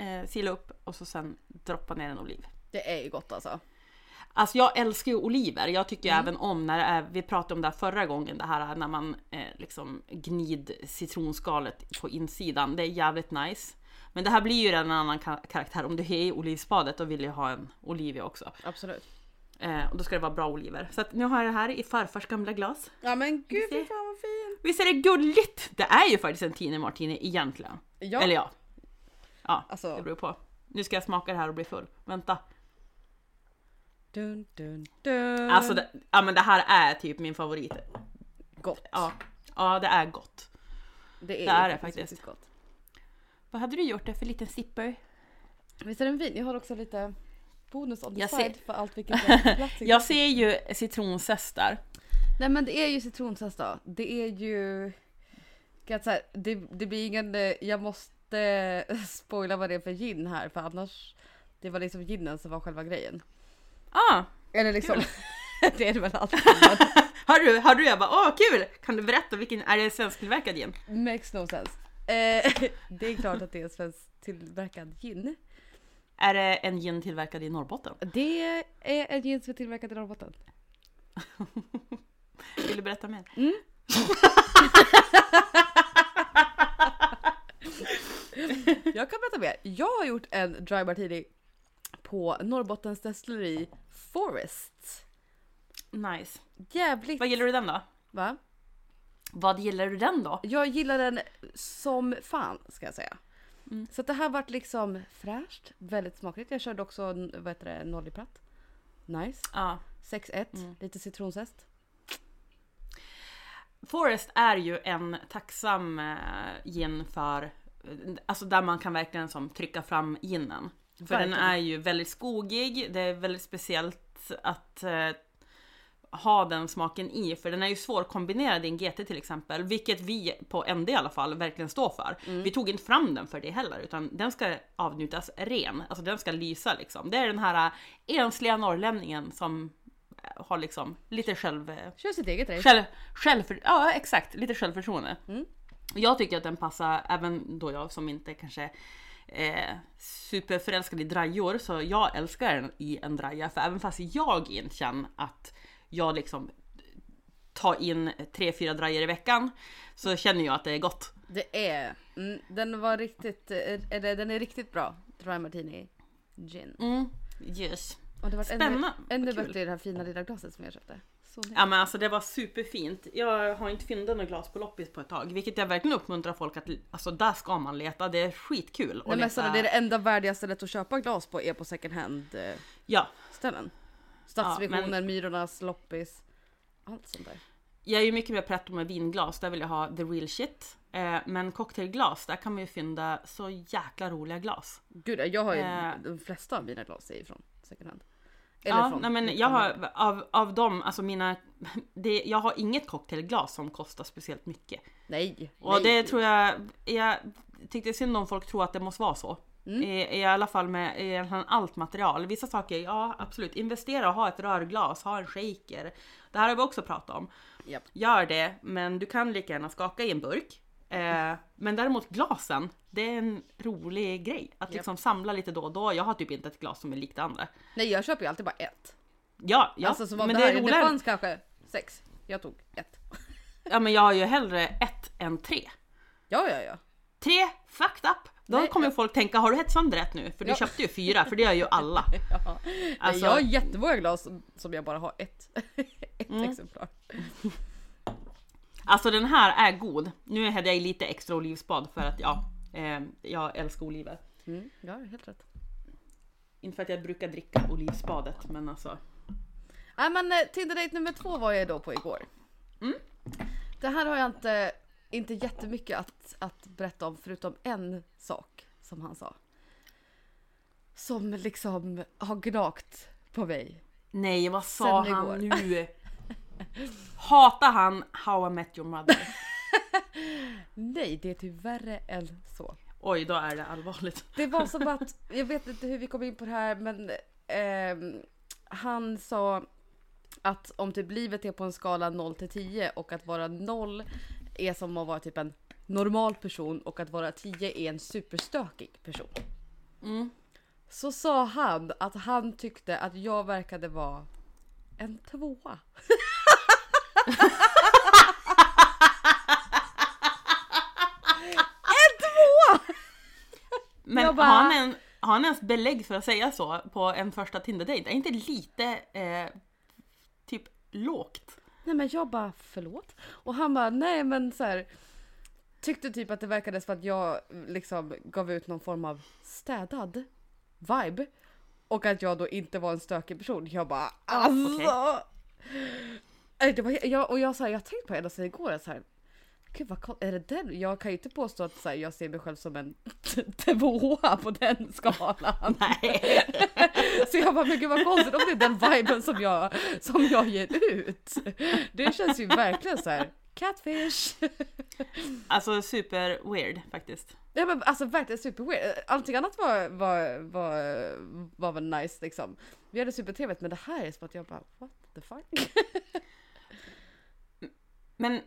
Eh, sila upp och så sen droppa ner en oliv. Det är ju gott alltså. Alltså jag älskar ju oliver. Jag tycker ju Mm. även om när är, vi pratade om det här förra gången, det här när man eh, liksom gnid citronskalet på insidan. Det är jävligt nice. Men det här blir ju en annan ka- karaktär. Om du är i olivspadet och vill jag ha en olivia också. Absolut. Eh, och då ska det vara bra oliver. Så att nu har jag det här i farfars gamla glas. Ja men gud fy fan vad fint. Visst är det gulligt? Det är ju faktiskt en Tine Martini egentligen. Ja. Eller ja. Ja, Alltså- det beror på. Nu ska jag smaka det här och bli full. Vänta. Dun, dun, dun. Alltså, det, ja men det här är typ min favorit. Gott. Ja, ja det är gott. Det är, det är det faktiskt. gott. Vad hade du gjort det för liten sipper? Visst är den fin? Jag har också lite bonus on the Jag side ser- för allt vilket Jag ser ju citronzest där. Nej men det är ju citronzest då. Det är ju... Kan jag säga, det, det blir ingen... eh, Jag måste spoila vad det är för gin här för annars... Det var liksom ginen som var själva grejen. Ah, Eller liksom... det är det väl alltid. har du, har du? Jag bara, åh kul! Kan du berätta vilken, är det svensktillverkad gin? Makes no sense. Eh, det är klart att det är svensk tillverkad gin. Är det en gin tillverkad i Norrbotten? Det är en gin som är tillverkad i Norrbotten. Vill du berätta mer? Jag kan berätta mer. Jag har gjort en dry martini på Norrbottens destilleri Forest. Nice. Jävligt... Vad gillar du den då? Va? Vad gillar du den då? Jag gillar den som fan ska jag säga. Mm. Så det här vart liksom fräscht, väldigt smakligt. Jag körde också vad heter det, nollipratt. Nice. Ja. 6-1, Mm. lite citronzest. Forest är ju en tacksam eh, gin för, alltså där man kan verkligen som trycka fram ginen. För Verkligen. den är ju väldigt skogig, det är väldigt speciellt att eh, ha den smaken i, för den är ju svårkombinerad i en GT till exempel, vilket vi på ND i alla fall verkligen står för. Vi tog inte fram den för det heller, utan den ska avnjutas ren, alltså den ska lysa liksom. Det är den här eh, ensliga norrlänningen som eh, har liksom lite själv... eh, Kör sitt eget race. Själv, självför, ja exakt, lite självförtroende. Mm. Jag tycker att den passar även då jag som inte kanske eh, superförälskad i drajor så jag älskar den i en draja. För även fast jag inte känner att jag liksom tar in tre, fyra drajor i veckan så känner jag att det är gott. Det är, mm, den var riktigt, eh, eller den är riktigt bra. Dry Martini Gin. Mm, yes. Och det var ännu, Spännande. ännu kul. bättre i det här fina lilla glaset som jag köpte. Så. Ja men alltså det var superfint. Jag har inte fyndat något glas på loppis på ett tag, vilket jag verkligen uppmuntrar folk att, alltså där ska man leta. Det är skitkul Nej, men leta. Sara, det är det enda värdiga stället att köpa glas på är på second hand eh, Ja, ställen. Stadsvisionen, Ja, men- Myrornas, loppis. Allt sånt där. jag är ju mycket mer pretto med vinglas, där vill jag ha the real shit. Eh, men cocktailglas, där kan man ju fynda så jäkla roliga glas. Gud, jag har ju Eh. de flesta av mina glas är ifrån second hand. Eller Ja, från nej, men jag har av, av dem, alltså mina, det, jag har inget cocktailglas som kostar speciellt mycket. Nej. Och nej. det tror jag, jag tyckte synd om folk tror att det måste vara så. Mm. I, I alla fall med allt material. Vissa saker, ja absolut, investera och ha ett rörglas, ha en shaker. Det här har vi också pratat om. Japp. Gör det, men du kan lika gärna skaka i en burk. Eh, men däremot glasen, det är en rolig grej. Att liksom samla lite då och då. Jag har typ inte ett glas som är likt det andra. Nej, jag köper ju alltid bara ett. Ja, ja alltså som om men det, det här, är det roligare. fanns kanske sex. Jag tog ett. Ja men jag har ju hellre ett än tre. Ja, ja, ja. Tre, fucked up! Då Nej, kommer ju ja. folk tänka, har du hett sönder ett nu? För du Ja. köpte ju fyra, för det gör ju alla. ja. Alltså- jag har jättemånga glas som, som jag bara har ett, ett Mm. exemplar. Alltså den här är god. Nu hade jag i lite extra olivspad för att ja, eh, jag älskar oliver. Mm, ja, helt rätt. Inte för att jag brukar dricka olivspadet men alltså. Nej men eh, Tinder date nummer två var jag då på igår. Mm. Det här har jag inte, inte jättemycket att, att berätta om förutom en sak som han sa. Som liksom har gnagt på mig. Nej vad sa han nu? Hatar han How I Met Your Mother? Nej, det är typ värre än så. Oj då är det allvarligt. Det var som att, jag vet inte hur vi kom in på det här men ehm, han sa att om typ livet är på en skala 0 till 10 och att vara 0 är som att vara typ en normal person och att vara 10 är en superstökig person. Mm. Så sa han att han tyckte att jag verkade vara en tvåa. en tvåa! Men Jag bara- har, han en, har han ens belägg för att säga så på en första Tinder-date? Är inte lite eh, typ lågt? Nej men jag bara förlåt. Och han bara nej men så här. Tyckte typ att det verkade som att jag liksom gav ut någon form av städad vibe. Och att jag då inte var en stökig person. Jag bara alltså. Nej, Det var, jag, och jag, så här, jag tänkte på sedan igår. Så här, Gud vad är det den? Jag kan ju inte påstå att så här, jag ser mig själv som en tvåa på den skalan. Nej. Så jag bara, men gud vad konstigt om det är den viben som jag, som jag ger ut. Det känns ju verkligen så här. Catfish! Alltså super weird faktiskt. Ja men alltså verkligen super weird. Allting annat var, var, var, var väl nice liksom. Vi hade supertrevligt men det här är som att jag bara what the fuck? Men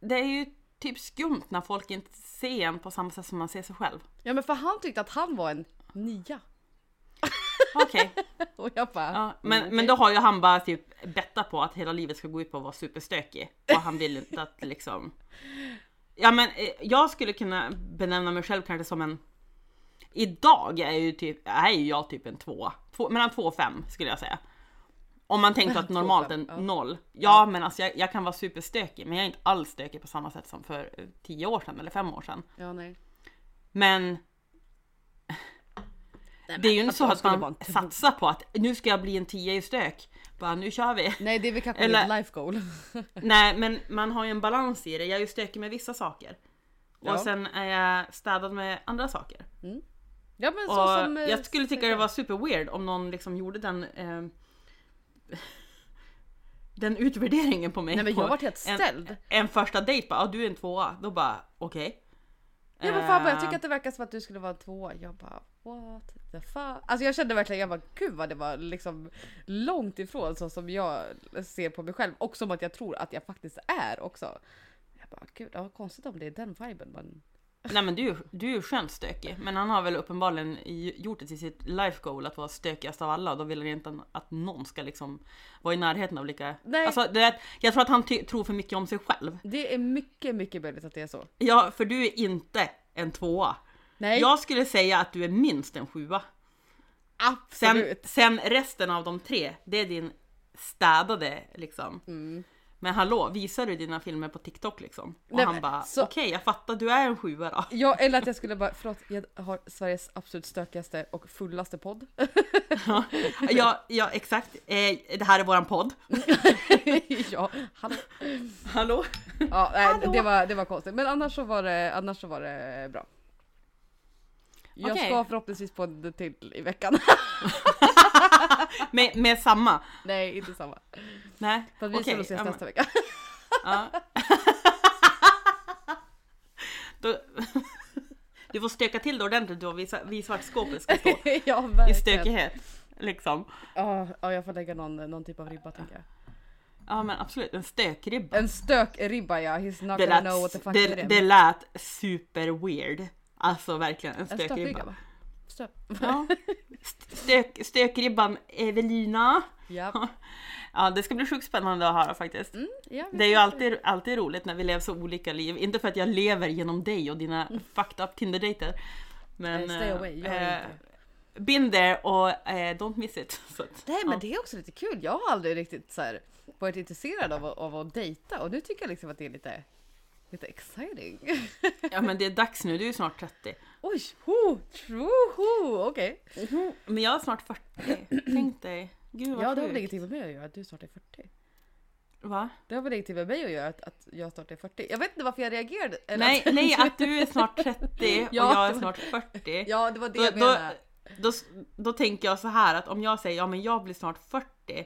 det är ju typ skumt när folk inte ser en på samma sätt som man ser sig själv. Ja men för han tyckte att han var en nia. Okej, Och jag bara ja, men, mm, men då har ju han bara typ bettat på att hela livet ska gå ut på att vara superstökig. Och han vill inte att liksom... Ja men eh, jag skulle kunna benämna mig själv kanske som en... Idag är ju typ, är ju jag typ en tvåa. Två, mellan två och fem skulle jag säga. Om man tänker att normalt en ja. noll. Ja men alltså jag, jag kan vara superstökig men jag är inte alls stökig på samma sätt som för eh, tio år sedan eller fem år sedan. Ja nej. Men det är ju inte så jag att man satsar på att nu ska jag bli en 10 i stök. Bara nu kör vi. Nej det är väl kanske Eller- life goal. Nej men man har ju en balans i det. Jag är ju stökig med vissa saker. Ja. Och sen är jag städad med andra saker. Ja men Och så som... eh, jag skulle tycka det var super weird om någon liksom gjorde den eh, Den utvärderingen på mig. Nej men jag vart helt ställd. En, en första dejt bara, ah, du är en tvåa. Då bara, okej. Ja men vad jag Eh, tycker att det verkar som att du skulle vara en tvåa. Jag bara what the fuck. Alltså jag kände verkligen, jag bara gud vad det var liksom långt ifrån så som jag ser på mig själv. Och som att jag tror att jag faktiskt är också. Jag bara gud, ja, konstigt om det är den viben man Nej men du, du är ju skönt stökig. Men han har väl uppenbarligen gjort det till sitt life goal att vara stökigast av alla och då vill han inte att någon ska liksom vara i närheten av lika... Nej. Alltså, det, jag tror att han tror för mycket om sig själv. Det är mycket, mycket möjligt att det är så. Ja, för du är inte en tvåa. Nej, Jag skulle säga att du är minst en sjua. Sen, absolut. sen resten av de tre, det är din städade liksom. Mm. Men hallå, visar du dina filmer på TikTok liksom? Och Nej, han bara, så- okej jag fattar, du är en sjua då. Ja, eller att jag skulle bara, förlåt, jag har Sveriges absolut stökigaste och fullaste podd. Ja, ja exakt. Eh, det här är våran podd. ja, hallå. Hallå? Ja, nej, Hallå. det var, det var konstigt. Men annars så var det, annars så var det bra. Jag Okej. ska förhoppningsvis på en till i veckan. Med, med samma? nej, inte samma. Nej, För att vi ska nog ses nästa vecka. Ja. Då, du får stöka till det ordentligt då vid, vid vart skåpet ska stå. ja, I stökighet. Liksom. Ja, ja, jag får lägga någon, någon typ av ribba tänker jag. Ja men absolut, en stökribba. En stökribba ja, he's not Det gonna lät, know what the fuck det, it is. det lät super weird. Alltså verkligen en En stökribba. Ja. Stök, stökribban Evelina. Ja. Ja det ska bli sjukt spännande att höra faktiskt. Mm, ja, Det är ju alltid, alltid roligt när vi lever så olika liv. Inte för att jag lever genom dig och dina fucked up Tinder-dejter. Men... Stay away, jag är eh, inte. Been there och eh, don't miss it. Så att, Nej men ja. det är också lite kul. Jag har aldrig riktigt så här, varit intresserad av, att- av att dejta och nu tycker jag liksom att det är lite, lite exciting. ja men det är dags nu, du är snart 30. Oj, ho, ho, okej. Men jag är snart 40. Tänk dig. Gud vad Ja det har väl sjukt. ingenting med mig att göra att du snart är 40. Va? Det har väl ingenting med mig att göra att, att jag snart är 40. Jag vet inte varför jag reagerade. eller Nej, att- nej, att du är snart 30 och Ja, jag är det var- snart 40. Ja det var det då, jag då, menade. då, då tänker jag så här att om jag säger ja men jag blir snart 40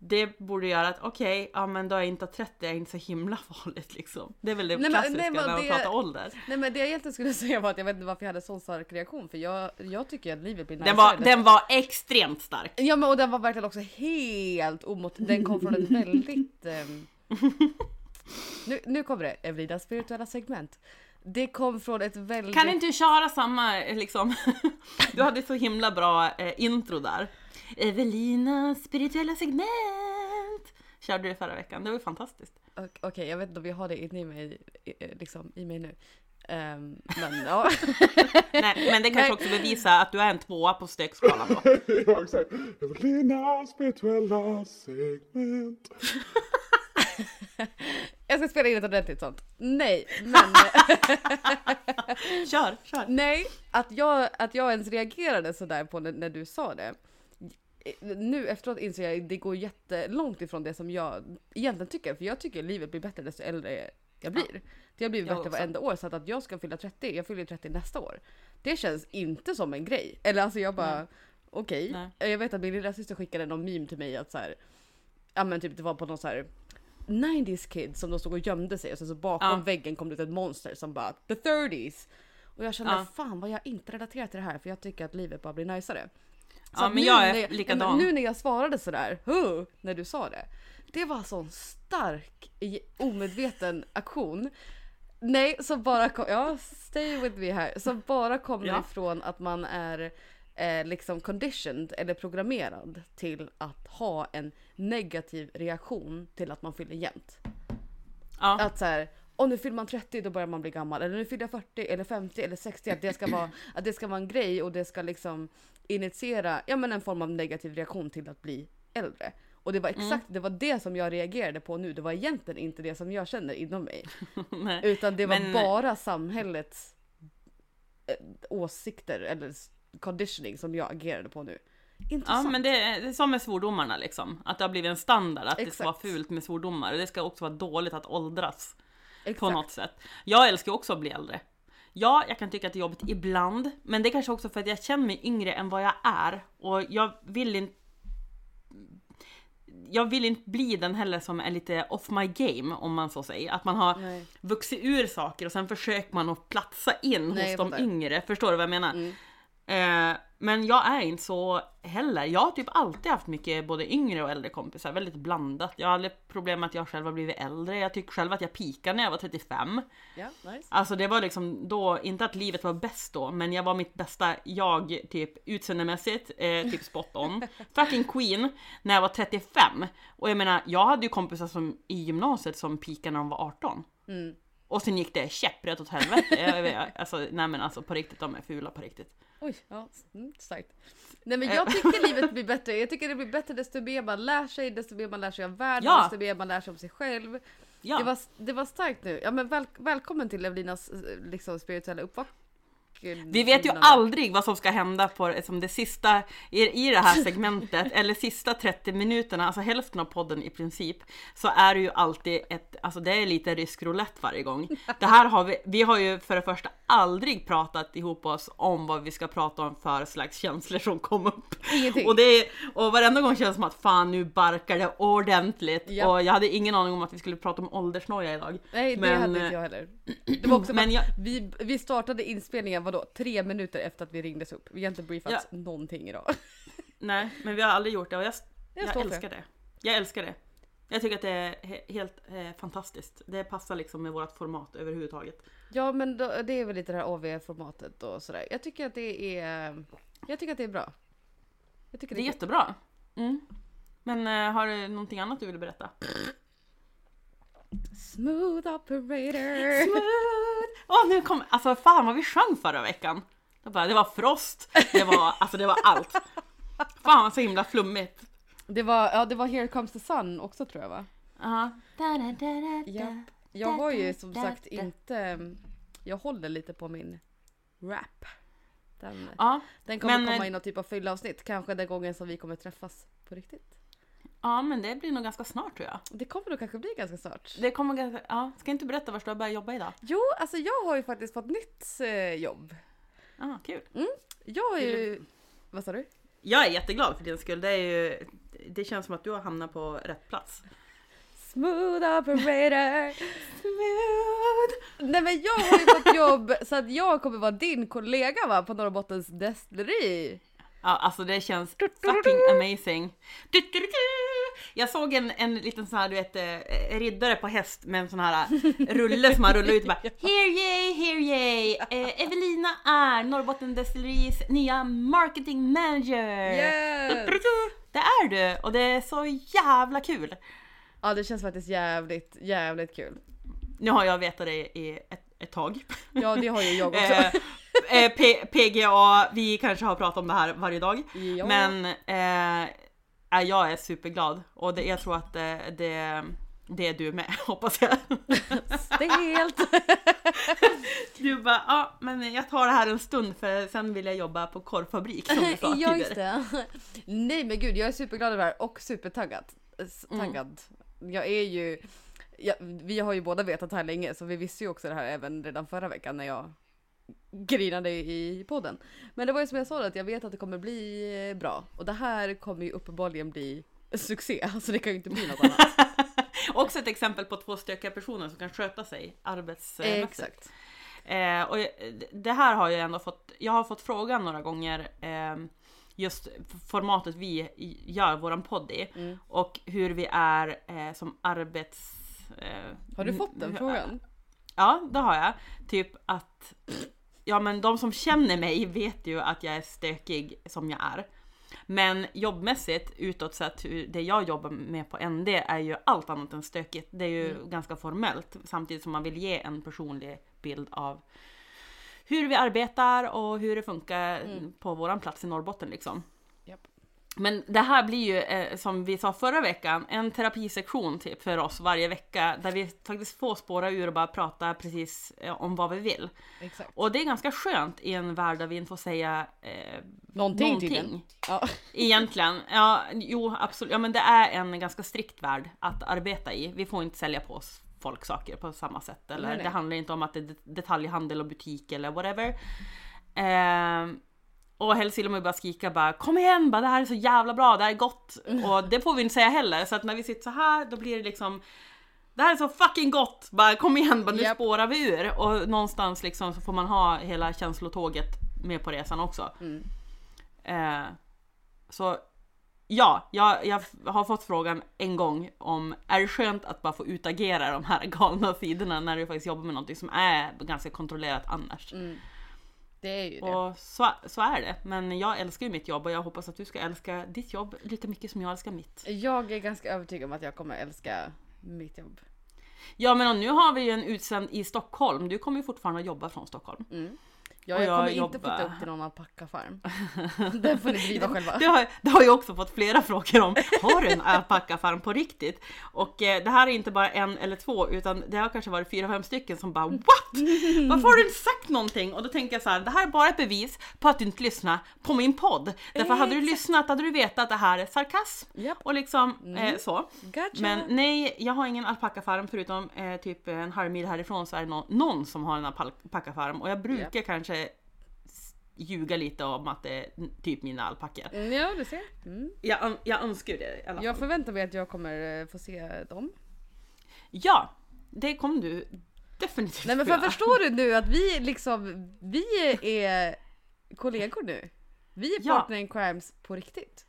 det borde göra att okej, ja men då är jag inte 30, är inte så himla farligt liksom. Det är väl det Nej, men- klassiska nej, men när man det- pratar ålder. Nej men det jag egentligen skulle säga var att jag vet inte varför jag hade sån stark reaktion för jag, jag tycker att livet blir Den var, den var extremt stark. Ja men och den var verkligen också helt omot... Den kom från ett väldigt... ehm, Nu, nu kommer det, Evridas spirituella segment. Det kom från ett väldigt... Kan inte du köra samma eh, liksom? Du hade så himla bra eh, intro där. Evelinas spirituella segment. Körde du det förra veckan, det var ju fantastiskt. Ok- Okej, jag vet inte om jag har det inne i mig, i- eh, liksom, i mig nu. Ehm, men ja. Nej, men det kanske Nej. också bevisar att du är en tvåa på stökskalan då. ja, exakt. Evelinas spirituella segment. Jag ska spela in ett ordentligt sånt. Nej, men... Kör, kör. Nej, att jag, att jag ens reagerade sådär på när, när du sa det. Nu efteråt inser jag att det går jättelångt ifrån det som jag egentligen tycker. För jag tycker livet blir bättre desto äldre jag blir. Det har blivit Jag bättre också. varenda år. Så att, att jag ska fylla 30, jag fyller 30 nästa år. Det känns inte som en grej. Eller alltså jag bara, okej. Nej. Jag vet att min lillasyster skickade någon meme till mig att så här, ja men typ det var på någon så här 90s kids som de stod och gömde sig och sen så bakom Ja. väggen kom det ut ett monster som bara the 30s. Och jag kände Ja. fan vad jag inte relaterar till det här för jag tycker att livet bara blir najsare. Så Ja, men nu jag är när likadan. ja, men Nu när jag svarade sådär, huh, när du sa det. Det var sån stark omedveten aktion. Nej, så bara kom, ja stay with me här. Så bara kommer Ja. ifrån att man är eh, liksom conditioned eller programmerad till att ha en negativ reaktion till att man fyller jämnt. Ja. Att så här, och nu fyller man 30 då börjar man bli gammal. Eller nu fyller jag 40 eller 50 eller 60. Att det ska vara, att det ska vara en grej och det ska liksom initiera ja, men en form av negativ reaktion till att bli äldre. Och det var Mm. exakt det var det som jag reagerade på nu. Det var egentligen inte det som jag känner inom mig. Utan det var Men- bara samhällets eh, åsikter eller conditioning som jag agerade på nu. Ja Intressant. men det är, det är som med svordomarna liksom. Att det har blivit en standard att det ska vara Exakt. fult med svordomar. Och det ska också vara dåligt att åldras på Exakt. något sätt. Jag älskar också att bli äldre. Ja, jag kan tycka att det är jobbigt ibland. Men det är kanske också för att jag känner mig yngre än vad jag är. Och jag vill inte jag vill inte bli den heller som är lite off my game om man så säger. Att man har Nej. vuxit ur saker och sen försöker man att platsa in Nej, hos de yngre. Förstår du vad jag menar? Mm. Eh, men jag är inte så heller. Jag har typ alltid haft mycket både yngre och äldre kompisar, väldigt blandat. Jag har aldrig problem med att jag själv har blivit äldre. Jag tycker själv att jag pikade när jag var 35. Ja, nice. Alltså det var liksom då, inte att livet var bäst då, men jag var mitt bästa jag, typ utseendemässigt, eh, typ spot on. Fucking queen, när jag var 35. Och jag menar, jag hade ju kompisar som i gymnasiet som pikade när de var 18. Mm. Och sen gick det käpprätt åt helvete. Alltså, nej men alltså på riktigt, de är fula på riktigt. Oj, ja, mm, starkt. Nej men jag tycker livet blir bättre. Jag tycker det blir bättre desto mer man lär sig, desto mer man lär sig av världen, Ja. desto mer man lär sig om sig själv. Ja. Det, var, det var starkt nu. Ja men väl, välkommen till Evelinas eh, liksom, spirituella uppvaknande. Vi vet ju aldrig vad som ska hända på som det sista i, i det här segmentet eller sista 30 minuterna, alltså hälften av podden i princip, så är det ju alltid ett, alltså det är lite rysk roulette varje gång. Det här har vi, vi har ju för det första aldrig pratat ihop oss om vad vi ska prata om för slags känslor som kom upp. Ingenting. Och, det, och varenda gång känns det som att fan nu barkar det ordentligt. Ja. Och jag hade ingen aning om att vi skulle prata om åldersnoja idag. Nej det Men, hade inte eh, jag heller. Det var också men jag- vi, vi startade inspelningen vadå, tre minuter efter att vi ringdes upp. Vi har inte briefats Ja. någonting idag. Nej, men vi har aldrig gjort det och jag, Jag jag, älskar det. Jag älskar det. Jag tycker att det är he- helt eh, fantastiskt. Det passar liksom med vårt format överhuvudtaget. Ja men då, det är väl lite det här AV-formatet och sådär. Jag tycker att det är, jag tycker att det är bra. Jag tycker Det är jättebra. Mm. Men eh, har du någonting annat du vill berätta? Smooth operator. Smooth! Åh, nu kom, alltså fan vad vi sjöng förra veckan. Bara, det var Frost, det var, alltså det var allt. Fan så himla flummigt. Det var, ja det var Here comes the sun också tror jag va? Ja. Ja. Jag har ju som sagt inte, jag håller lite på min rap. Den, Ja, den kommer men, komma eh, i någon typ av fyllavsnitt, kanske den gången som vi kommer träffas på riktigt. Ja, men det blir nog ganska snart tror jag. Det kommer nog kanske bli ganska snart. Det kommer ganska, ja, ska inte du berätta var du har börjat jobba idag? Jo, alltså jag har ju faktiskt fått nytt eh, jobb. Ah, kul. Jag har ju... Vad sa du? Jag är jätteglad för din skull. Det, är ju, det känns som att du har hamnat på rätt plats. Smooth operator. Nej men jag har ju fått jobb så att jag kommer vara din kollega va på Norrbottens destilleri. Ja, alltså det känns fucking amazing. Jag såg en, en liten sån här, du vet, eh, riddare på häst med en sån här rulle som man rullar ut och bara Here yay, here yay! Eh, Evelina är Norrbotten Destilleries nya marketing manager! Yes! Det är du! Och det är så jävla kul! Ja det känns faktiskt jävligt, jävligt kul. Nu har jag vetat det i ett, ett tag. Ja det har ju jag också. Eh, eh, P- PGA, vi kanske har pratat om det här varje dag. Ja. Men eh, eh, jag är superglad och det, jag tror att det, det, det är du med, hoppas jag. Stelt! Du bara, ja men jag tar det här en stund för sen vill jag jobba på korvfabrik som du sa ja just det. Nej men gud jag är superglad över det här och supertaggad. Mm. Taggad. Jag är ju... Ja, vi har ju båda vetat här länge så vi visste ju också det här även redan förra veckan när jag grinade i podden. Men det var ju som jag sa att jag vet att det kommer bli bra och det här kommer ju uppenbarligen bli succé. Alltså det kan ju inte bli något annat. Också ett exempel på två stökiga personer som kan sköta sig arbetsmässigt. Exakt. Eh, och det här har jag ändå fått, jag har fått frågan några gånger eh, just formatet vi gör våran podd i Mm. och hur vi är eh, som arbets... Eh, Har du fått den frågan? Ja, det har jag. Typ att, ja men de som känner mig vet ju att jag är stökig som jag är. Men jobbmässigt utåt sett, det jag jobbar med på ND är ju allt annat än stökigt. Det är ju ganska formellt samtidigt som man vill ge en personlig bild av hur vi arbetar och hur det funkar på våran plats i Norrbotten liksom. Men det här blir ju, eh, som vi sa förra veckan, en terapisektion typ för oss varje vecka där vi faktiskt får spåra ur och bara prata precis eh, om vad vi vill. Exakt. Och det är ganska skönt i en värld där vi inte får säga eh, Någonting, någonting. Ja. Egentligen, ja, jo absolut. Ja men det är en ganska strikt värld att arbeta i. Vi får inte sälja på oss folk saker på samma sätt. Eller Nej, nej. det handlar inte om att det är det- detaljhandel och butik eller whatever. Ehm, och helst vill man ju bara skrika bara kom igen bara det här är så jävla bra, det här är gott. Och det får vi inte säga heller. Så att när vi sitter så här då blir det liksom det här är så fucking gott! Bara kom igen, bara nu Japp. spårar vi ur. Och någonstans liksom så får man ha hela känslotåget med på resan också. Mm. Eh, så ja, jag, jag har fått frågan en gång om är det skönt att bara få utagera de här galna sidorna när du faktiskt jobbar med någonting som är ganska kontrollerat annars. Mm. Det är ju det. Och så, så är det. Men jag älskar ju mitt jobb och jag hoppas att du ska älska ditt jobb lika mycket som jag älskar mitt. Jag är ganska övertygad om att jag kommer älska mitt jobb. Ja men nu har vi ju en utsänd i Stockholm. Du kommer ju fortfarande att jobba från Stockholm. Ja, jag, jag kommer inte jobbar- flytta upp till någon alpackafarm. Den får ni driva själva. Det har, det har jag också fått flera frågor om. Har du en alpackafarm på riktigt? Och eh, det här är inte bara en eller två utan det har kanske varit fyra, fem stycken som bara What? Varför har du inte sagt någonting? Och då tänker jag så här, det här är bara ett bevis på att du inte lyssnar på min podd. Därför hade du lyssnat hade du vetat att det här är sarkasm. Japp. Och liksom eh, så. Gotcha. Men nej, jag har ingen alpackafarm förutom eh, typ en halv mil härifrån så är det någon, någon som har en alpackafarm och jag brukar kanske s- ljuga lite om att det är typ mina alpackor. Mm, Ja, du ser. Mm. Jag,ön- jag önskar ju det i alla fall. Jag förväntar mig att jag kommer eh, få se dem. Ja, det kommer du definitivt Nej men för förstår du nu att vi liksom, vi är kollegor nu. Vi är Ja. partner in crimes på riktigt.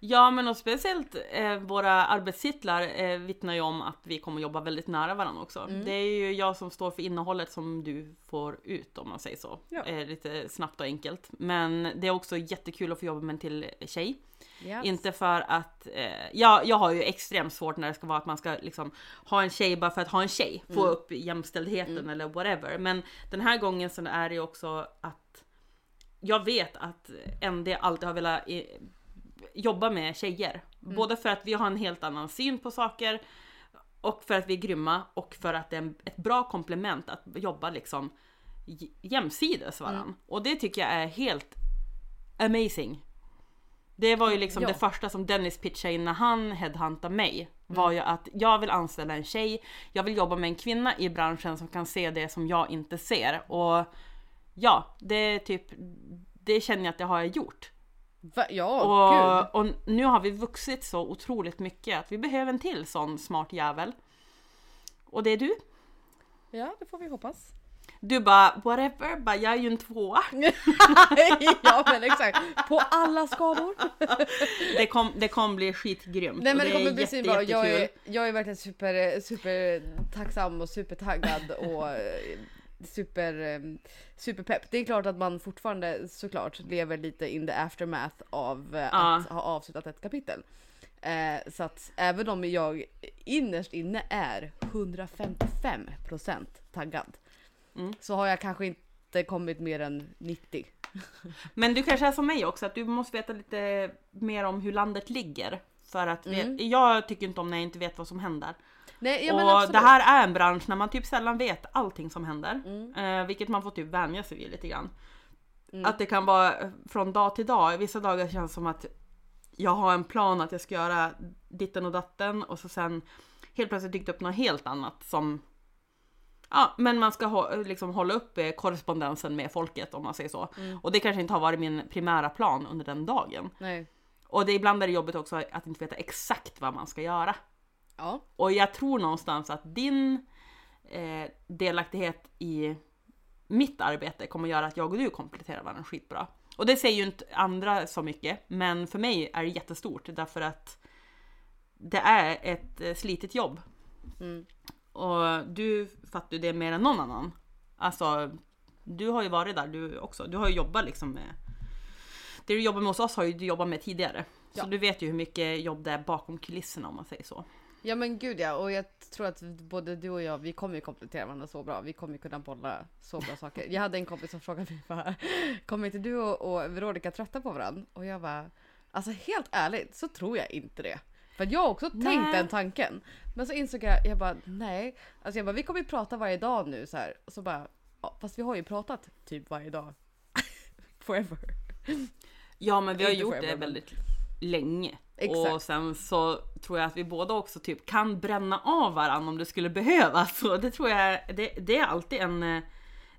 Ja men och speciellt eh, våra arbetstitlar eh, vittnar ju om att vi kommer jobba väldigt nära varandra också. Mm. Det är ju jag som står för innehållet som du får ut om man säger så. Ja. Eh, lite snabbt och enkelt. Men det är också jättekul att få jobba med en till tjej. Yes. Inte för att, eh, ja, jag har ju extremt svårt när det ska vara att man ska liksom ha en tjej bara för att ha en tjej. Få Mm. upp jämställdheten eller whatever. Men den här gången så är det ju också att jag vet att ND alltid har velat jobba med tjejer. Mm. Både för att vi har en helt annan syn på saker och för att vi är grymma och för att det är ett bra komplement att jobba liksom jämsides varann. Mm. Och det tycker jag är helt amazing. Det var ju liksom Ja. det första som Dennis pitchade in när han headhuntade mig. Var ju att jag vill anställa en tjej, jag vill jobba med en kvinna i branschen som kan se det som jag inte ser. Och ja, det är typ, det känner jag att det har jag gjort. Va? Ja, gud. Och, och nu har vi vuxit så otroligt mycket att vi behöver en till sån smart jävel. Och det är du. Ja, det får vi hoppas. Du bara whatever, bara, jag är ju en tvåa. ja men exakt. På alla skador. Det kom, det kommer bli skitgrymt. Nej men och det är kommer bli jätte, svinbra. Jag är, jag är verkligen super, super tacksam och supertaggad och eh, super, eh, superpepp. Det är klart att man fortfarande såklart lever lite in the aftermath av eh, Ja. att ha avslutat ett kapitel. Eh, så att även om jag innerst inne är 155% taggad Mm. så har jag kanske inte kommit mer än 90. Men du kanske är som mig också, att du måste veta lite mer om hur landet ligger. För att Mm. jag tycker inte om när jag inte vet vad som händer. Nej, ja, och absolut. det här är en bransch när man typ sällan vet allting som händer. Mm. Eh, vilket man får typ vänja sig vid lite grann. Att det kan vara eh, från dag till dag. Vissa dagar känns det som att jag har en plan att jag ska göra ditten och datten och så sen helt plötsligt dykt upp något helt annat som Ja, men man ska hå- liksom hålla upp eh, korrespondensen med folket om man säger så. Mm. Och det kanske inte har varit min primära plan under den dagen. Nej. Och det ibland är det jobbigt också att inte veta exakt vad man ska göra. Ja. Och jag tror någonstans att din eh, delaktighet i mitt arbete kommer göra att jag och du kompletterar varandra skitbra. Och det säger ju inte andra så mycket, men för mig är det jättestort därför att det är ett eh, slitigt jobb. Mm. Och du fattar ju det mer än någon annan. Alltså, du har ju varit där du också. Du har ju jobbat liksom med... Det du jobbar med hos oss har ju du jobbat med tidigare. Så Ja. du vet ju hur mycket jobb det är bakom kulisserna om man säger så. Ja men gud ja, och jag tror att både du och jag, vi kommer ju komplettera varandra så bra. Vi kommer ju kunna bolla så bra saker. Jag hade en kompis som frågade mig bara, kommer inte du och, och Veronica trötta på varandra? Och jag bara, alltså helt ärligt så tror jag inte det. För jag har också tänkt Nej. den tanken. Men så insåg jag, jag bara nej. Alltså jag bara, vi kommer ju prata varje dag nu så här. Och så bara, ja, fast vi har ju pratat typ varje dag. Forever. Ja men vi har gjort forever, det men- väldigt länge. Exakt. Och sen så tror jag att vi båda också typ kan bränna av varandra om det skulle behövas. Så det tror jag, det, det är alltid en, eh,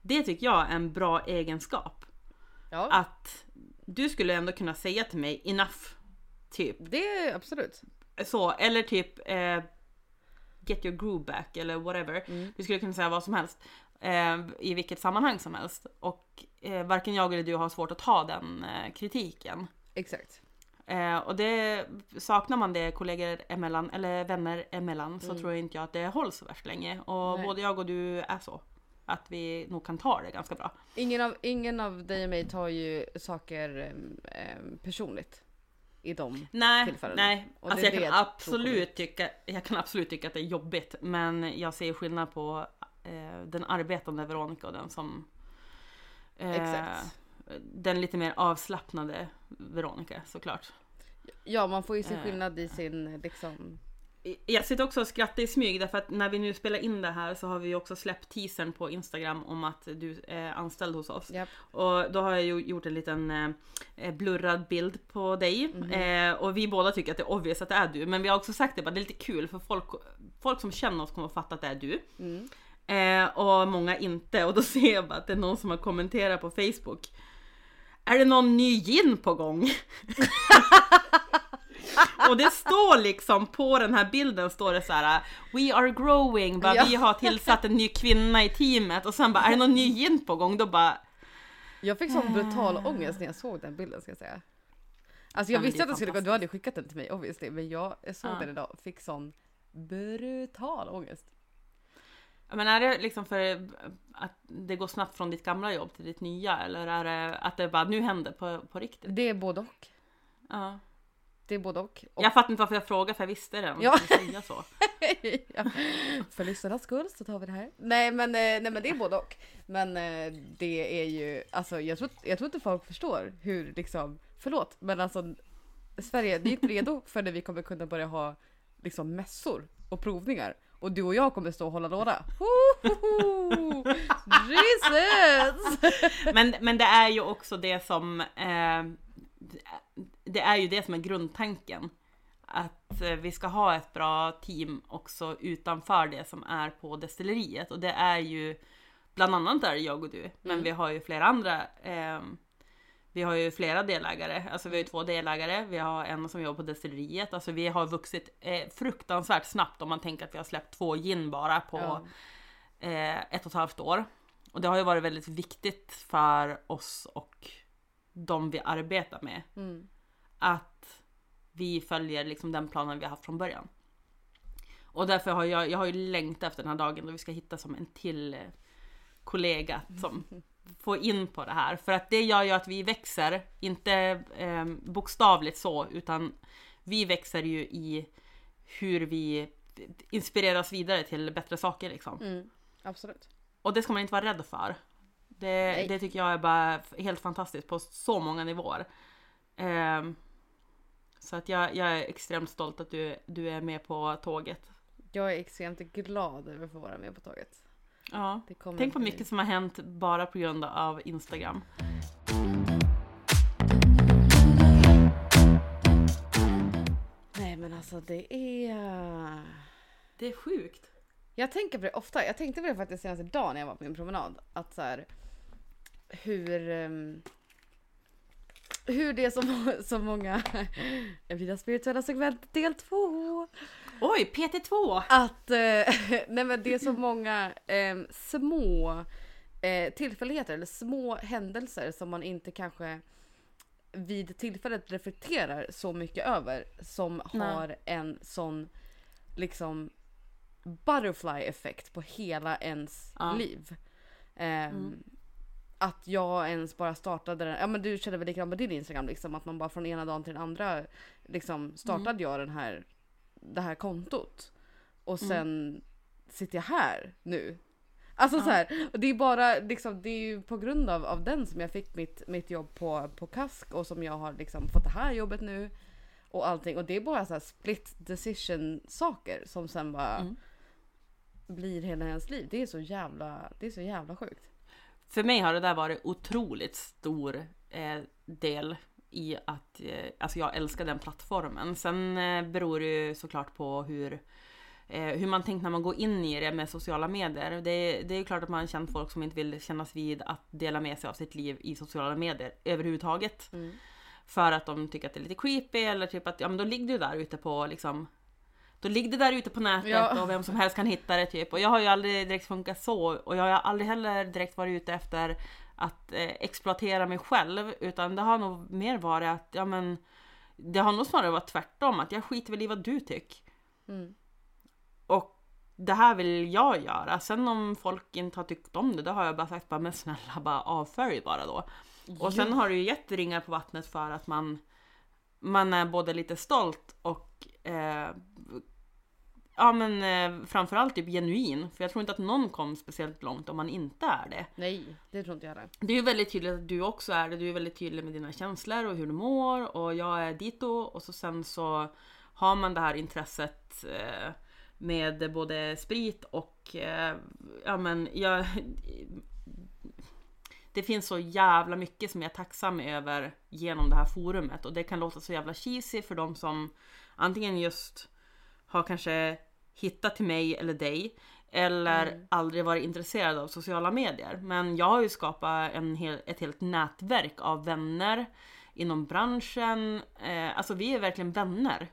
det tycker jag är en bra egenskap. Ja, Att du skulle ändå kunna säga till mig enough, typ. det är absolut. Så, eller typ eh, get your groove back eller whatever. Mm. Du skulle kunna säga vad som helst. Eh, I vilket sammanhang som helst. Och eh, varken jag eller du har svårt att ta den eh, kritiken. Exakt. Eh, och det saknar man det kollegor emellan eller vänner emellan så Mm. tror jag inte jag att det hålls så värst länge. Och Nej. både jag och du är så. Att vi nog kan ta det ganska bra. Ingen av, ingen av dig och mig tar ju saker em, personligt. I dem. Nej, tillfällen. nej. Och Alltså jag kan, absolut tycka, jag kan absolut tycka att det är jobbigt. Men jag ser skillnad på eh, den arbetande Veronica och den som... Eh, Exakt. Den lite mer avslappnade Veronica såklart. Ja, man får ju se Eh. skillnad i sin liksom... Jag sitter också och skrattar i smyg därför att när vi nu spelar in det här så har vi också släppt teasern på Instagram om att du är anställd hos oss. Japp. Och då har jag ju gjort en liten eh, blurrad bild på dig. Mhm. Eh, och vi båda tycker att det är obvious att det är du. Men vi har också sagt det, bara, det är lite kul för folk, folk som känner oss kommer att fatta att det är du. Mm. Och många inte. Och då ser jag bara att det är någon som har kommenterat på Facebook. Är det någon ny gin på gång? och det står liksom på den här bilden står det så här We are growing, bara, Ja. vi har tillsatt en ny kvinna i teamet och sen bara är det någon ny gin på gång? Då bara Jag fick sån brutal ångest när jag såg den bilden ska jag säga. Alltså jag Ja, visste att den skulle gå, du hade skickat den till mig obviously, men jag såg Ja. den idag och fick sån brutal ångest. Men är det liksom för att det går snabbt från ditt gamla jobb till ditt nya eller är det att det bara nu händer på, på riktigt? Det är både och. Ja. Det är både och. och Jag fattar inte varför jag frågar för jag visste redan Ja. säga så. ja. För lyssnarnas skull så tar vi det här. Nej men, eh, nej, men det är både och. Men eh, det är ju, alltså jag tror, jag tror inte folk förstår hur liksom, förlåt, men alltså Sverige, vi är inte redo för när vi kommer kunna börja ha liksom mässor och provningar. Och du och jag kommer stå och hålla låda. Jesus! Men, men det är ju också det som eh, Det är ju det som är grundtanken. Att eh, vi ska ha ett bra team också utanför det som är på destilleriet. Och det är ju bland annat är jag och du. Men Mm. vi har ju flera andra eh, vi har ju flera delägare, alltså vi har ju två delägare, vi har en som jobbar på destilleriet, alltså vi har vuxit eh, fruktansvärt snabbt om man tänker att vi har släppt två gin bara på Ja. eh, ett och ett halvt år. Och det har ju varit väldigt viktigt för oss och de vi arbetar med. Mm. Att vi följer liksom den planen vi har haft från början. Och därför har jag, jag har ju längtat efter den här dagen då vi ska hitta som en till eh, kollega som får in på det här. För att det gör ju att vi växer, inte eh, bokstavligt så, utan vi växer ju i hur vi inspireras vidare till bättre saker liksom. Mm. Absolut. Och det ska man inte vara rädd för. Det, det tycker jag är bara helt fantastiskt på så många nivåer. Ehm, så att jag, jag är extremt stolt att du, du är med på tåget. Jag är extremt glad över att få vara med på tåget. Ja. Tänk på mycket som har hänt bara på grund av Instagram. Nej men alltså det är... Det är sjukt. Jag tänker på det ofta. Jag tänkte på det faktiskt senaste dagen när jag var på min promenad. Att så här, hur... ehm, hur det är så, så många... Vida spirituella segment del två. Oj, PT2! Att eh, nej men det är så många em, små eh, tillfälligheter eller små händelser som man inte kanske vid tillfället reflekterar så mycket över som Nej. har en sån liksom butterfly effekt på hela ens Ja. liv. Em, Mm. Att jag ens bara startade den, ja men du känner väl likadant med din Instagram liksom att man bara från ena dagen till den andra liksom startade Mm. jag den här, det här kontot. Och Mm. sen sitter jag här nu. Alltså Ja. så här, det är bara liksom, det är ju på grund av, av den som jag fick mitt, mitt jobb på, på KASK och som jag har liksom fått det här jobbet nu. Och allting. Och det är bara så här split decision saker som sen bara Mm. blir hela ens liv. Det är så jävla, det är så jävla sjukt. För mig har det där varit otroligt stor eh, del i att eh, alltså jag älskar den plattformen. Sen eh, beror det ju såklart på hur, eh, hur man tänkt när man går in i det med sociala medier. Det, det är ju klart att man känner folk som inte vill kännas vid att dela med sig av sitt liv i sociala medier överhuvudtaget. Mm. För att de tycker att det är lite creepy eller typ att ja men då ligger du där ute på liksom då ligger det där ute på nätet Ja. och vem som helst kan hitta det typ. Och jag har ju aldrig direkt funkat så och jag har aldrig heller direkt varit ute efter att eh, exploatera mig själv utan det har nog mer varit att, ja men det har nog snarare varit tvärtom, att jag skiter väl i vad du tycker. Mm. Och det här vill jag göra. Sen om folk inte har tyckt om det, då har jag bara sagt bara men snälla bara avfölj bara då. Och sen har det ju gett ringar på vattnet för att man man är både lite stolt och eh, ja men eh, framförallt typ genuin. För jag tror inte att någon kom speciellt långt om man inte är det. Nej, det tror inte jag heller. Det är ju väldigt tydligt att du också är det. Du är väldigt tydlig med dina känslor och hur du mår och jag är dito och så sen så har man det här intresset eh, med både sprit och eh, ja men jag det finns så jävla mycket som jag är tacksam över genom det här forumet och det kan låta så jävla cheesy för de som antingen just har kanske hittat till mig eller dig eller aldrig varit intresserad av sociala medier. Men jag har ju skapat en hel, ett helt nätverk av vänner inom branschen. Eh, alltså vi är verkligen vänner.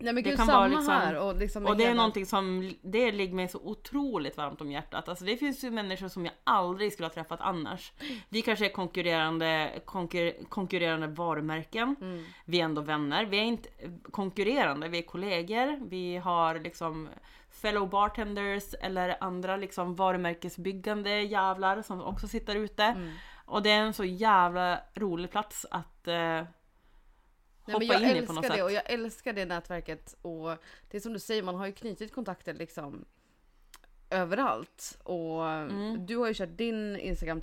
Nej men Det gud kan samma vara liksom- här och liksom Och det är någonting som det ligger mig så otroligt varmt om hjärtat. Alltså det finns ju människor som jag aldrig skulle ha träffat annars. Vi kanske är konkurrerande, konkur, konkurrerande varumärken. Mm. Vi är ändå vänner. Vi är inte konkurrerande, vi är kollegor. Vi har liksom fellow bartenders eller andra liksom varumärkesbyggande jävlar som också sitter ute. Mm. Och det är en så jävla rolig plats att eh, Nej, hoppa men jag in i på något älskar det sätt. och jag älskar det nätverket och det är som du säger, man har ju knutit kontakter liksom överallt och Mm. du har ju kört din Instagram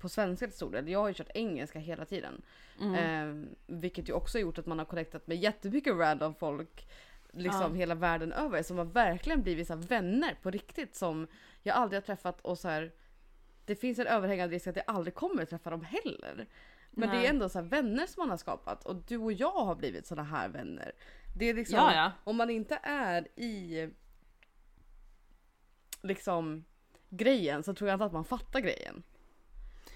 på svenska till stor del. Jag har ju kört engelska hela tiden. Mm. Eh, vilket ju också har gjort att man har connectat med jättemycket random folk liksom Ja. hela världen över som har verkligen blivit så vänner på riktigt som jag aldrig har träffat och så här. Det finns en överhängande risk att jag aldrig kommer träffa dem heller. Men det Nej. är ändå så vänner som man har skapat och du och jag har blivit såna här vänner. Det är liksom, Ja, ja. om man inte är i liksom grejen så tror jag inte att man fattar grejen.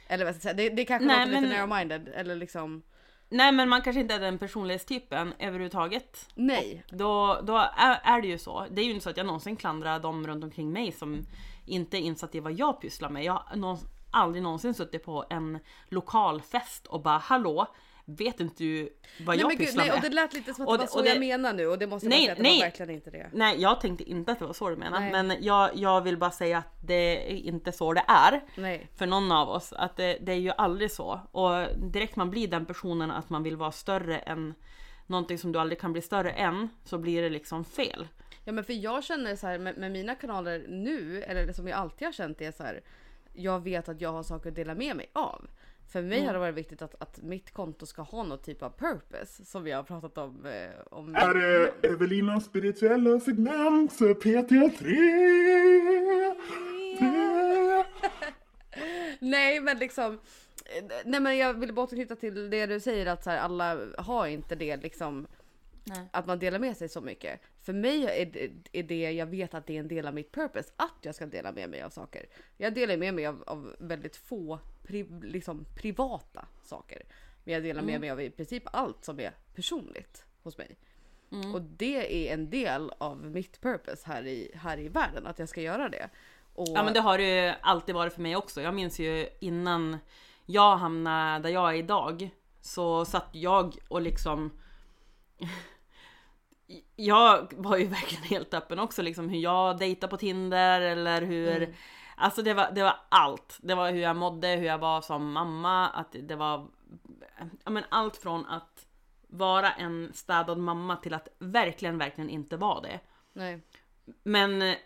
Eller vad ska jag säga, det, det kanske Nej, låter lite men- narrow-minded eller liksom Nej men man kanske inte är den personlighetstypen överhuvudtaget. nej. Då, då är, är det ju så. Det är ju inte så att jag någonsin klandrar dem runt omkring mig som inte är insatt i vad jag pysslar med. Jag har någon, aldrig någonsin suttit på en lokal fest och bara hallå, vet inte du vad Nej, jag men gud, pysslar nej, med? och det lät lite som att Och det var det- så det- jag menar nu och det måste Nej, bara säga det nej. var verkligen inte det. Nej, jag tänkte inte att det var så du menade. Men jag, jag vill bara säga att det är inte så det är. För någon av oss. Att det, det är ju aldrig så. Och direkt man blir den personen att man vill vara större än någonting som du aldrig kan bli större än. Så blir det liksom fel. Ja men för jag känner så här med, med mina kanaler nu, eller det som jag alltid har känt är så här. Jag vet att jag har saker att dela med mig av. För mig Mm. har det varit viktigt att, att mitt konto ska ha någon typ av purpose som vi har pratat om. Eh, om Är det Evelinas spirituella segment PT3? Tre. Nej men liksom. eh, Nej men jag vill bara återknyta till det du säger att så här, alla har inte det liksom. Nej. Att man delar med sig så mycket. För mig är det, är det, jag vet att det är en del av mitt purpose att jag ska dela med mig av saker. Jag delar med mig av, av väldigt få pri, liksom, privata saker. Men jag delar med mig av i princip allt som är personligt hos mig. Och det är en del av mitt purpose här i, här i världen, att jag ska göra det. Och, Ja men det har det ju alltid varit för mig också. Jag minns ju innan jag hamnade där jag är idag. Så satt jag och liksom Jag var ju verkligen helt öppen också liksom hur jag dejtar på Tinder eller hur Alltså det var, det var allt. Det var hur jag mådde, hur jag var som mamma, att det var ja, men allt från att vara en städad mamma till att verkligen, verkligen inte vara det. Nej. Men eh,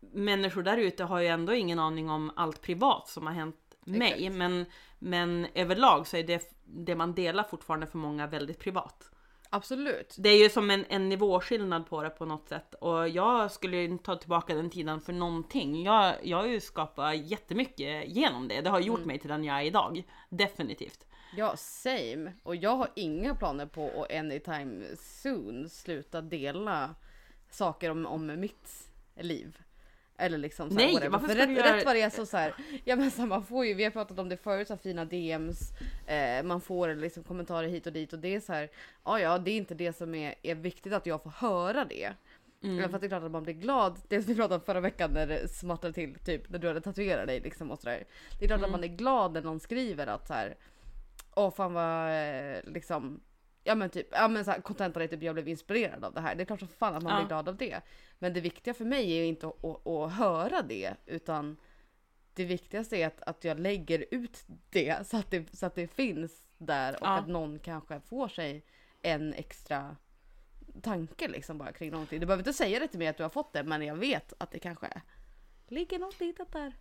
människor där ute har ju ändå ingen aning om allt privat som har hänt mig. Exakt. Men, men överlag så är det, det man delar fortfarande för många väldigt privat. Absolut. Det är ju som en, en nivåskillnad på det på något sätt. Och jag skulle ju inte ta tillbaka den tiden för någonting. Jag, jag har ju skapat jättemycket genom det. Det har gjort mig till den jag är idag. Definitivt. Ja, same. Och jag har inga planer på att anytime soon sluta dela saker om, om mitt liv. Eller liksom så här, Nej, whatever. varför För ska rätt, du göra- rätt vad det är så, så här, ja men så här, man får ju, vi har pratat om det förut, så här, fina DMs, eh, man får liksom kommentarer hit och dit och det är så här, ja ja det är inte det som är, är viktigt att jag får höra det. Mm. För att det är klart att man blir glad. Det som vi pratade om förra veckan när det smattrade till, typ när du hade tatuerat dig liksom och sådär. Det är klart att man är glad när någon skriver att så här. Åh fan vad eh, liksom. Ja men typ, ja men såhär contentan är typ jag blev inspirerad av det här. Det är klart som fan att man Ja. blir glad av det. Men det viktiga för mig är ju inte att, att, att höra det utan det viktigaste är att, att jag lägger ut det så att det, så att det finns där och Ja. att någon kanske får sig en extra tanke liksom bara kring någonting. Du behöver inte säga det till mig att du har fått det men jag vet att det kanske ligger något litet där.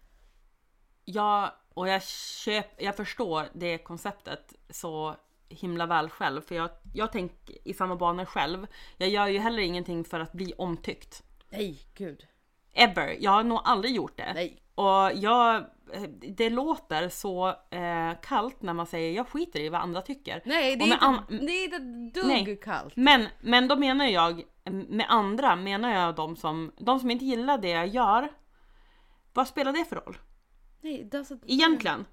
Ja, och jag, köp, jag förstår det konceptet så himla väl själv. För jag, jag tänker i samma banor själv. Jag gör ju heller ingenting för att bli omtyckt. Nej gud. Ever. Jag har nog aldrig gjort det. Nej. Och jag, det låter så eh, kallt när man säger jag skiter i vad andra tycker. Nej det är, inte, an- det är inte dugg Nej. kallt. Men, men då menar jag, med andra menar jag de som, de som inte gillar det jag gör. Vad spelar det för roll? Nej, det alltså, Egentligen.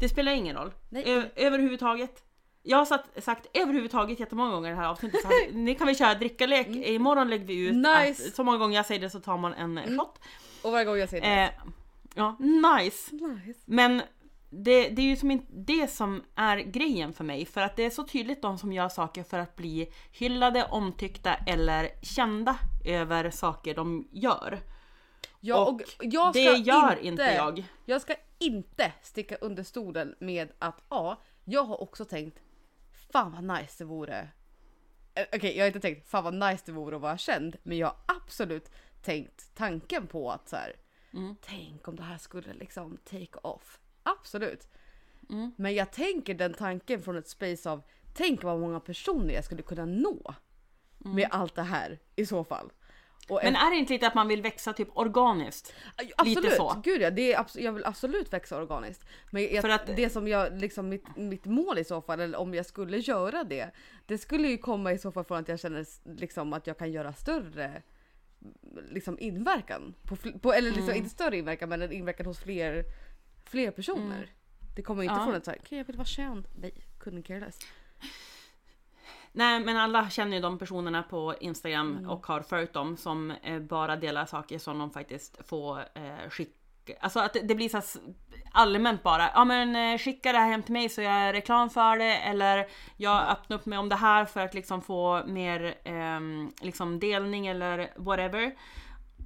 Det spelar ingen roll. Nej. Ö- överhuvudtaget. Jag har sagt, sagt överhuvudtaget jättemånga gånger i det här avsnittet. Så här, ni kan vi köra drickalek. Imorgon lägger vi ut Mm. Nice. att så många gånger jag säger det så tar man en mm. shot. Och varje gång jag säger det. Eh, ja, nice. nice. Men det, det är ju som inte det som är grejen för mig. För att det är så tydligt de som gör saker för att bli hyllade, omtyckta eller kända över saker de gör. Ja, och, Och jag ska det gör inte jag. Jag ska inte sticka under stolen med att ja, jag har också tänkt fan vad nice det vore. Eh, Okej, jag har inte tänkt fan vad nice det vore att vara känd, men jag har absolut tänkt tanken på att så här. Mm. Tänk om det här skulle liksom take off. Absolut. Mm. Men jag tänker den tanken från ett space av tänk vad många personer jag skulle kunna nå med allt det här i så fall. Mm. Men är det inte lite att man vill växa typ organiskt? Absolut, Lite så. gud ja, det är jag vill absolut växa organiskt. Men jag, För att- det som jag, liksom mitt, mitt mål i så fall, eller om jag skulle göra det, det skulle ju komma i så fall från att jag känner liksom att jag kan göra större liksom inverkan. På, på, eller liksom Mm. inte större inverkan men en inverkan hos fler, fler personer. Det kommer inte Mm. Ja. från ett såhär, okej jag vill vara känd. Nej, couldn't care less. Nej men alla känner ju de personerna på Instagram Mm. och har följt dem som eh, bara delar saker som de faktiskt får eh, skicka. Alltså att det, blir så allmänt bara. Ja men eh, skicka det här hem till mig så jag är reklam för det. Eller jag öppnar upp mig om det här för att liksom få mer ehm, liksom delning eller whatever.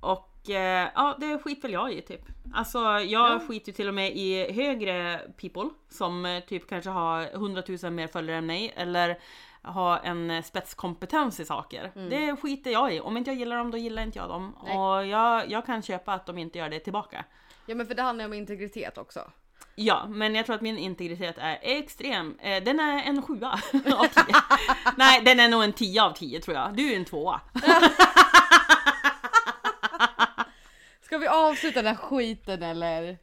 Och eh, ja det skiter väl jag i typ. Alltså jag Ja. skiter ju till och med i högre people som eh, typ kanske har 100 000 mer följare än mig. Eller ha en eh, spetskompetens i saker. Det skiter jag i. Om inte jag gillar dem, då gillar inte jag dem. Nej. Och jag, jag kan köpa att de inte gör det tillbaka. Ja men för det handlar ju om integritet också. Ja, men jag tror att min integritet är extrem. Eh, den är en sjua av tio. Nej, den är nog en tia av tio tror jag. Du är en tvåa. Ska vi avsluta den här skiten eller?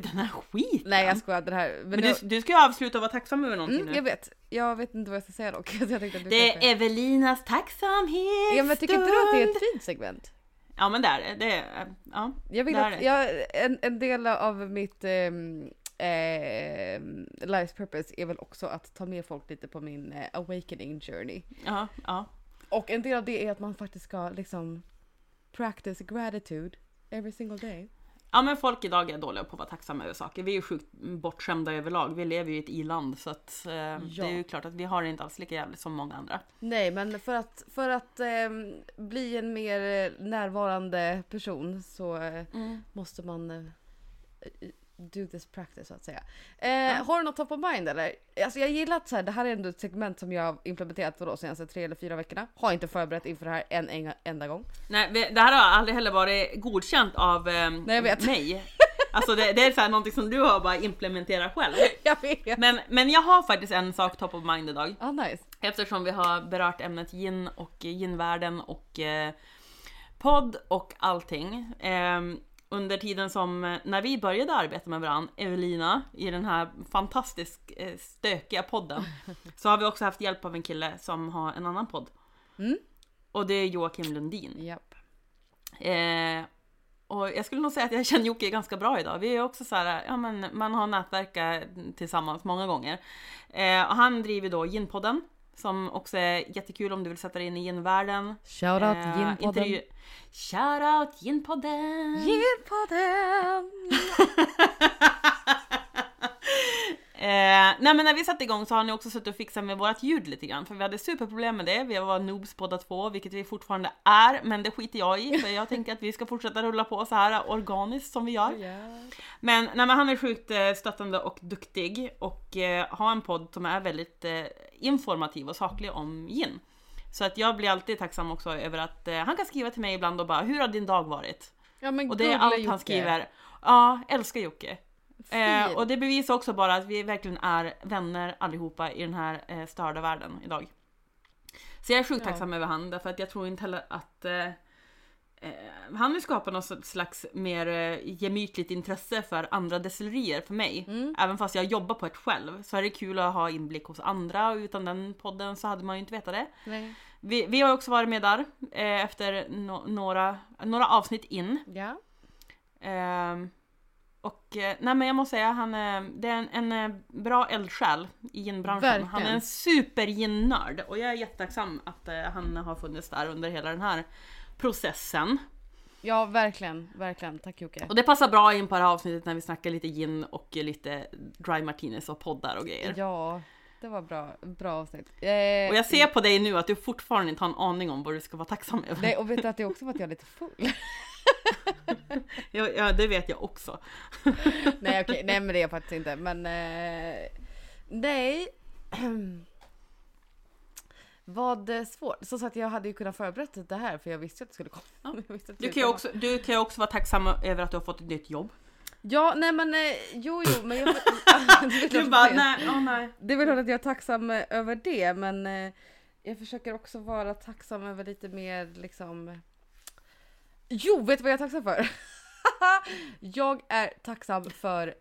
Den här skiten. Nej jag skojar, den här. Men det- du, du ska ju avsluta och vara tacksam över någonting Mm, nu. jag vet. Jag vet inte vad jag ska säga dock. Så jag tänkte att du Det är Evelinas tacksamhet Ja men tycker inte du att det är ett fint segment? Ja men det är det. är- Ja, Jag vill att jag, en, en del av mitt ehm, ehm, life's purpose är väl också att ta med folk lite på min eh, awakening journey. Ja, ja. Och en del av det är att man faktiskt ska liksom practice gratitude every single day. Ja men folk idag är dåliga på att vara tacksamma över saker. Vi är ju sjukt bortskämda överlag. Vi lever ju i ett i-land så att eh, det är ju klart att vi har det inte alls lika jävligt som många andra. Nej men för att, för att ehm, bli en mer eh, närvarande person så eh, måste man eh, do this practice så att säga. Eh, Har du något top of mind eller? Alltså jag gillar att så här, det här är ändå ett segment som jag har implementerat för de senaste tre eller fyra veckorna. Har inte förberett inför det här en, en enda gång. Nej, det här har aldrig heller varit godkänt av eh, Nej, jag vet. mig. Alltså det, det är så här någonting som du har bara implementerat själv. Jag vet! Men, men jag har faktiskt en sak top of mind idag. Ah, nice. Eftersom vi har berört ämnet gin och ginvärlden och eh, podd och allting. Eh, under tiden som, eh, när vi började arbeta med varandra, Evelina, i den här fantastiskt eh, stökiga podden, så har vi också haft hjälp av en kille som har en annan podd. Mm. Och det är Joakim Lundin. Japp. Eh, och jag skulle nog säga att jag känner Jocke ganska bra idag. Vi är också så här, ja men man har nätverkat tillsammans många gånger. Eh, och han driver då Ginpodden som också är jättekul om du vill sätta dig in i ginvärlden. Shoutout Eh, Ginpodden. intervju- Shoutout Ginpodden! Ginpodden! Eh, nej men när vi satte igång så har ni också suttit och fixat med vårt ljud lite grann för vi hade superproblem med det. Vi var noobs båda två, vilket vi fortfarande är, men det skiter jag i för jag tänker att vi ska fortsätta rulla på så här organiskt som vi gör. Men, nej, men han är sjukt eh, stöttande och duktig och eh, har en podd som är väldigt eh, informativ och saklig om gin. Så att jag blir alltid tacksam också över att eh, han kan skriva till mig ibland och bara “Hur har din dag varit?” Ja, men Och det är allt han skriver. Ja, älskar Jocke. Eh, och det bevisar också bara att vi verkligen är vänner allihopa i den här eh, störda världen idag. Så jag är sjukt Ja. tacksam över han, därför att jag tror inte heller att eh, eh, han vill skapa något slags mer eh, gemytligt intresse för andra destillerier för mig. Mm. Även fast jag jobbar på ett själv så är det kul att ha inblick hos andra och utan den podden så hade man ju inte vetat det. Nej. Vi, vi har också varit med där eh, efter no- några, några avsnitt in. Ja. Ehm, och eh, nej men jag måste säga, han är, det är en, en eh, bra eldsjäl i ginbranschen. Verkligen. Han är en super gin-nörd och jag är jättetacksam att eh, han har funnits där under hela den här processen. ja, verkligen. Verkligen. Tack Jocke. Och det passar bra in på det här avsnittet när vi snackar lite gin och lite dry martinis och poddar och grejer. Ja, det var bra. Bra avsnitt. Eh, Och jag ser på dig nu att du fortfarande inte har en aning om vad du ska vara tacksam över. Nej, och vet du att det är också för att jag är lite full? Ja, ja det vet jag också. nej okej, nej men det är jag faktiskt inte. Men eh, nej. Vad eh, svårt. Som sagt jag hade ju kunnat förberett det här för jag visste att det skulle komma. Att det Du kan komma. också, du kan ju också vara tacksam över att du har fått ett nytt jobb. Ja nej men eh, jo jo men jag... det, är bara, nej, ja, nej. det är väl klart att jag är tacksam eh, över det men jag försöker också vara tacksam över lite mer liksom... Jo, vet du vad jag är tacksam för? jag är tacksam för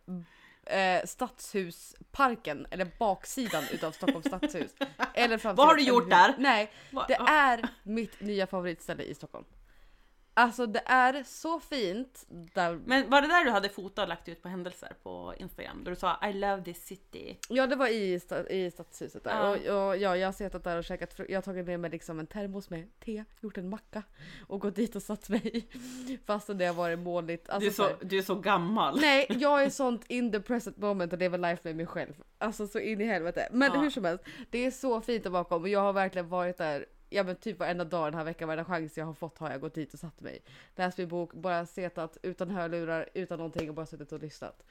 eh, Stadshusparken, eller baksidan utav Stockholms stadshus. Eller. Vad har du gjort där? Nej, det är mitt nya favoritställe i Stockholm. Alltså det är så fint där Men var det där du hade fotat och lagt ut på händelser på Instagram? Där du sa I love this city. Ja det var i, sta- i stadshuset där. Ja. Och, och, ja, jag har suttit där och käkat Jag har tagit med mig liksom en termos med te, gjort en macka och gått dit och satt mig. Fastän det har varit molnigt. Alltså, Du är, så, här- du är så gammal. Nej, jag är sånt in the present moment och lever life med mig själv. Alltså så in i helvete. Men Ja. hur som helst, det är så fint där bakom och jag har verkligen varit där Ja men typ varenda dag den här veckan, varenda chans jag har fått har jag gått dit och satt mig. Läst min bok, bara setat utan hörlurar, utan någonting och bara suttit och lyssnat.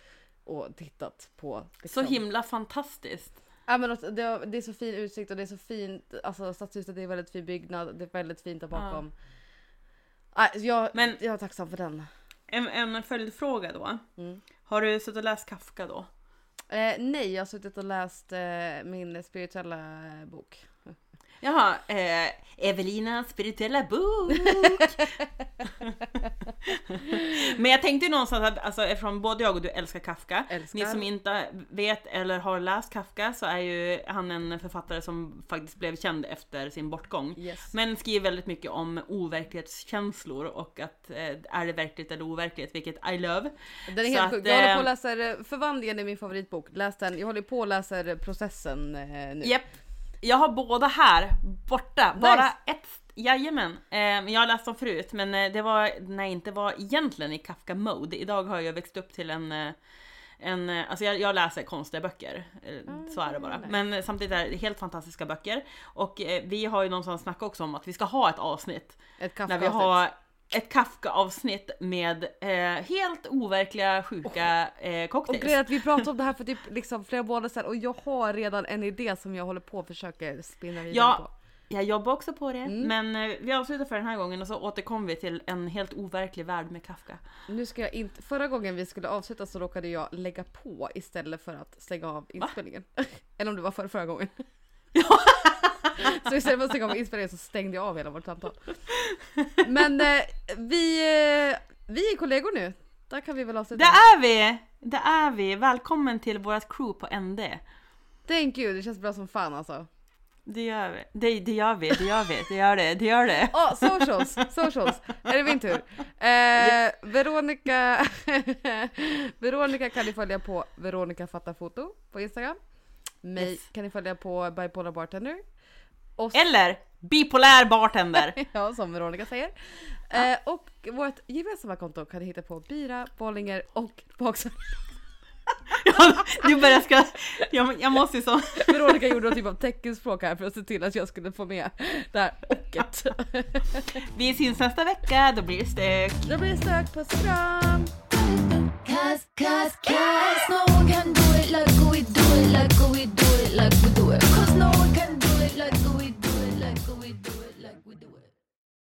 Och tittat på. Så liksom- himla fantastiskt. Ja men alltså, det, är så fin utsikt och det är så fint, alltså stadshuset är en väldigt fin byggnad, det är väldigt fint där bakom. Ja. jag, Men- jag är tacksam för den. En, en följdfråga då. Mm. Har du suttit och läst Kafka då? Eh, nej, jag har suttit och läst eh, min spirituella bok. Jaha, eh, Evelinas spirituella bok. Men jag tänkte ju någonstans att alltså, eftersom både jag och du älskar Kafka. Älskar. Ni som inte vet eller har läst Kafka så är ju han en författare som faktiskt blev känd efter sin bortgång. Yes. Men skriver väldigt mycket om overklighetskänslor och att eh, är det verkligt eller overkligt, vilket I love. Den är Så helt sjuk. Jag håller på läsa eh, Förvandlingen i min favoritbok. Läs den. Jag håller på att läsa processen eh, nu. Japp. Jag har båda här borta. Bara ett. Jajamän. Eh, jag har läst dem förut men eh, det var när jag inte var egentligen i Kafka mode. Idag har jag växt upp till en eh, en, eh, alltså jag, jag läser konstiga böcker, eh, så är det bara. nice. Men samtidigt är det helt fantastiska böcker. Och vi har ju någonstans snackat också om att vi ska ha ett avsnitt Ett när kaffe vi har ett Kafka-avsnitt med eh, helt overkliga, sjuka eh, Och cocktails. grejen är att vi pratade om det här för typ liksom flera månader sedan och jag har redan en idé som jag håller på och försöker spinna vidare Ja. på. Jag jobbar också på det, Mm. men eh, vi avslutar för den här gången och så återkommer vi till en helt overklig värld med Kafka. Nu ska jag inte, förra gången vi skulle avsluta så råkade jag lägga på istället för att stänga av inspelningen. Eller om det var förra, förra gången. så istället för att stänga av inspelningen så stängde jag av hela vårt samtal. Men eh, vi, eh, vi är kollegor nu. Där kan vi väl avsluta. Det är vi! Det är vi! Välkommen till vårt crew på ND. Thank you, det känns bra som fan alltså. Det gör vi. Det, det gör vi, det gör vi, det gör det, det gör det. Ja, socials, socials. Är det min tur? Eh, Veronica, Veronica kan ni följa på Veronica fattar foto på Instagram. Mig Yes. kan ni följa på Bipolar Bartender. Och Eller bipolär bartender. Ja, som Veronica säger. Eh, och vårt gemensamma konto kan ni hitta på Bira, Bollinger och Baksam. Ja, du börjar ska... Jag, jag måste ju så... Veronica gjorde någon typ av teckenspråk här för att se till att jag skulle få med det här ocket. Vi syns nästa vecka, då blir det stök. Då blir det stök, puss och kram! cause, cause, cause. No one can do it like we do it, like we do it, like we do it.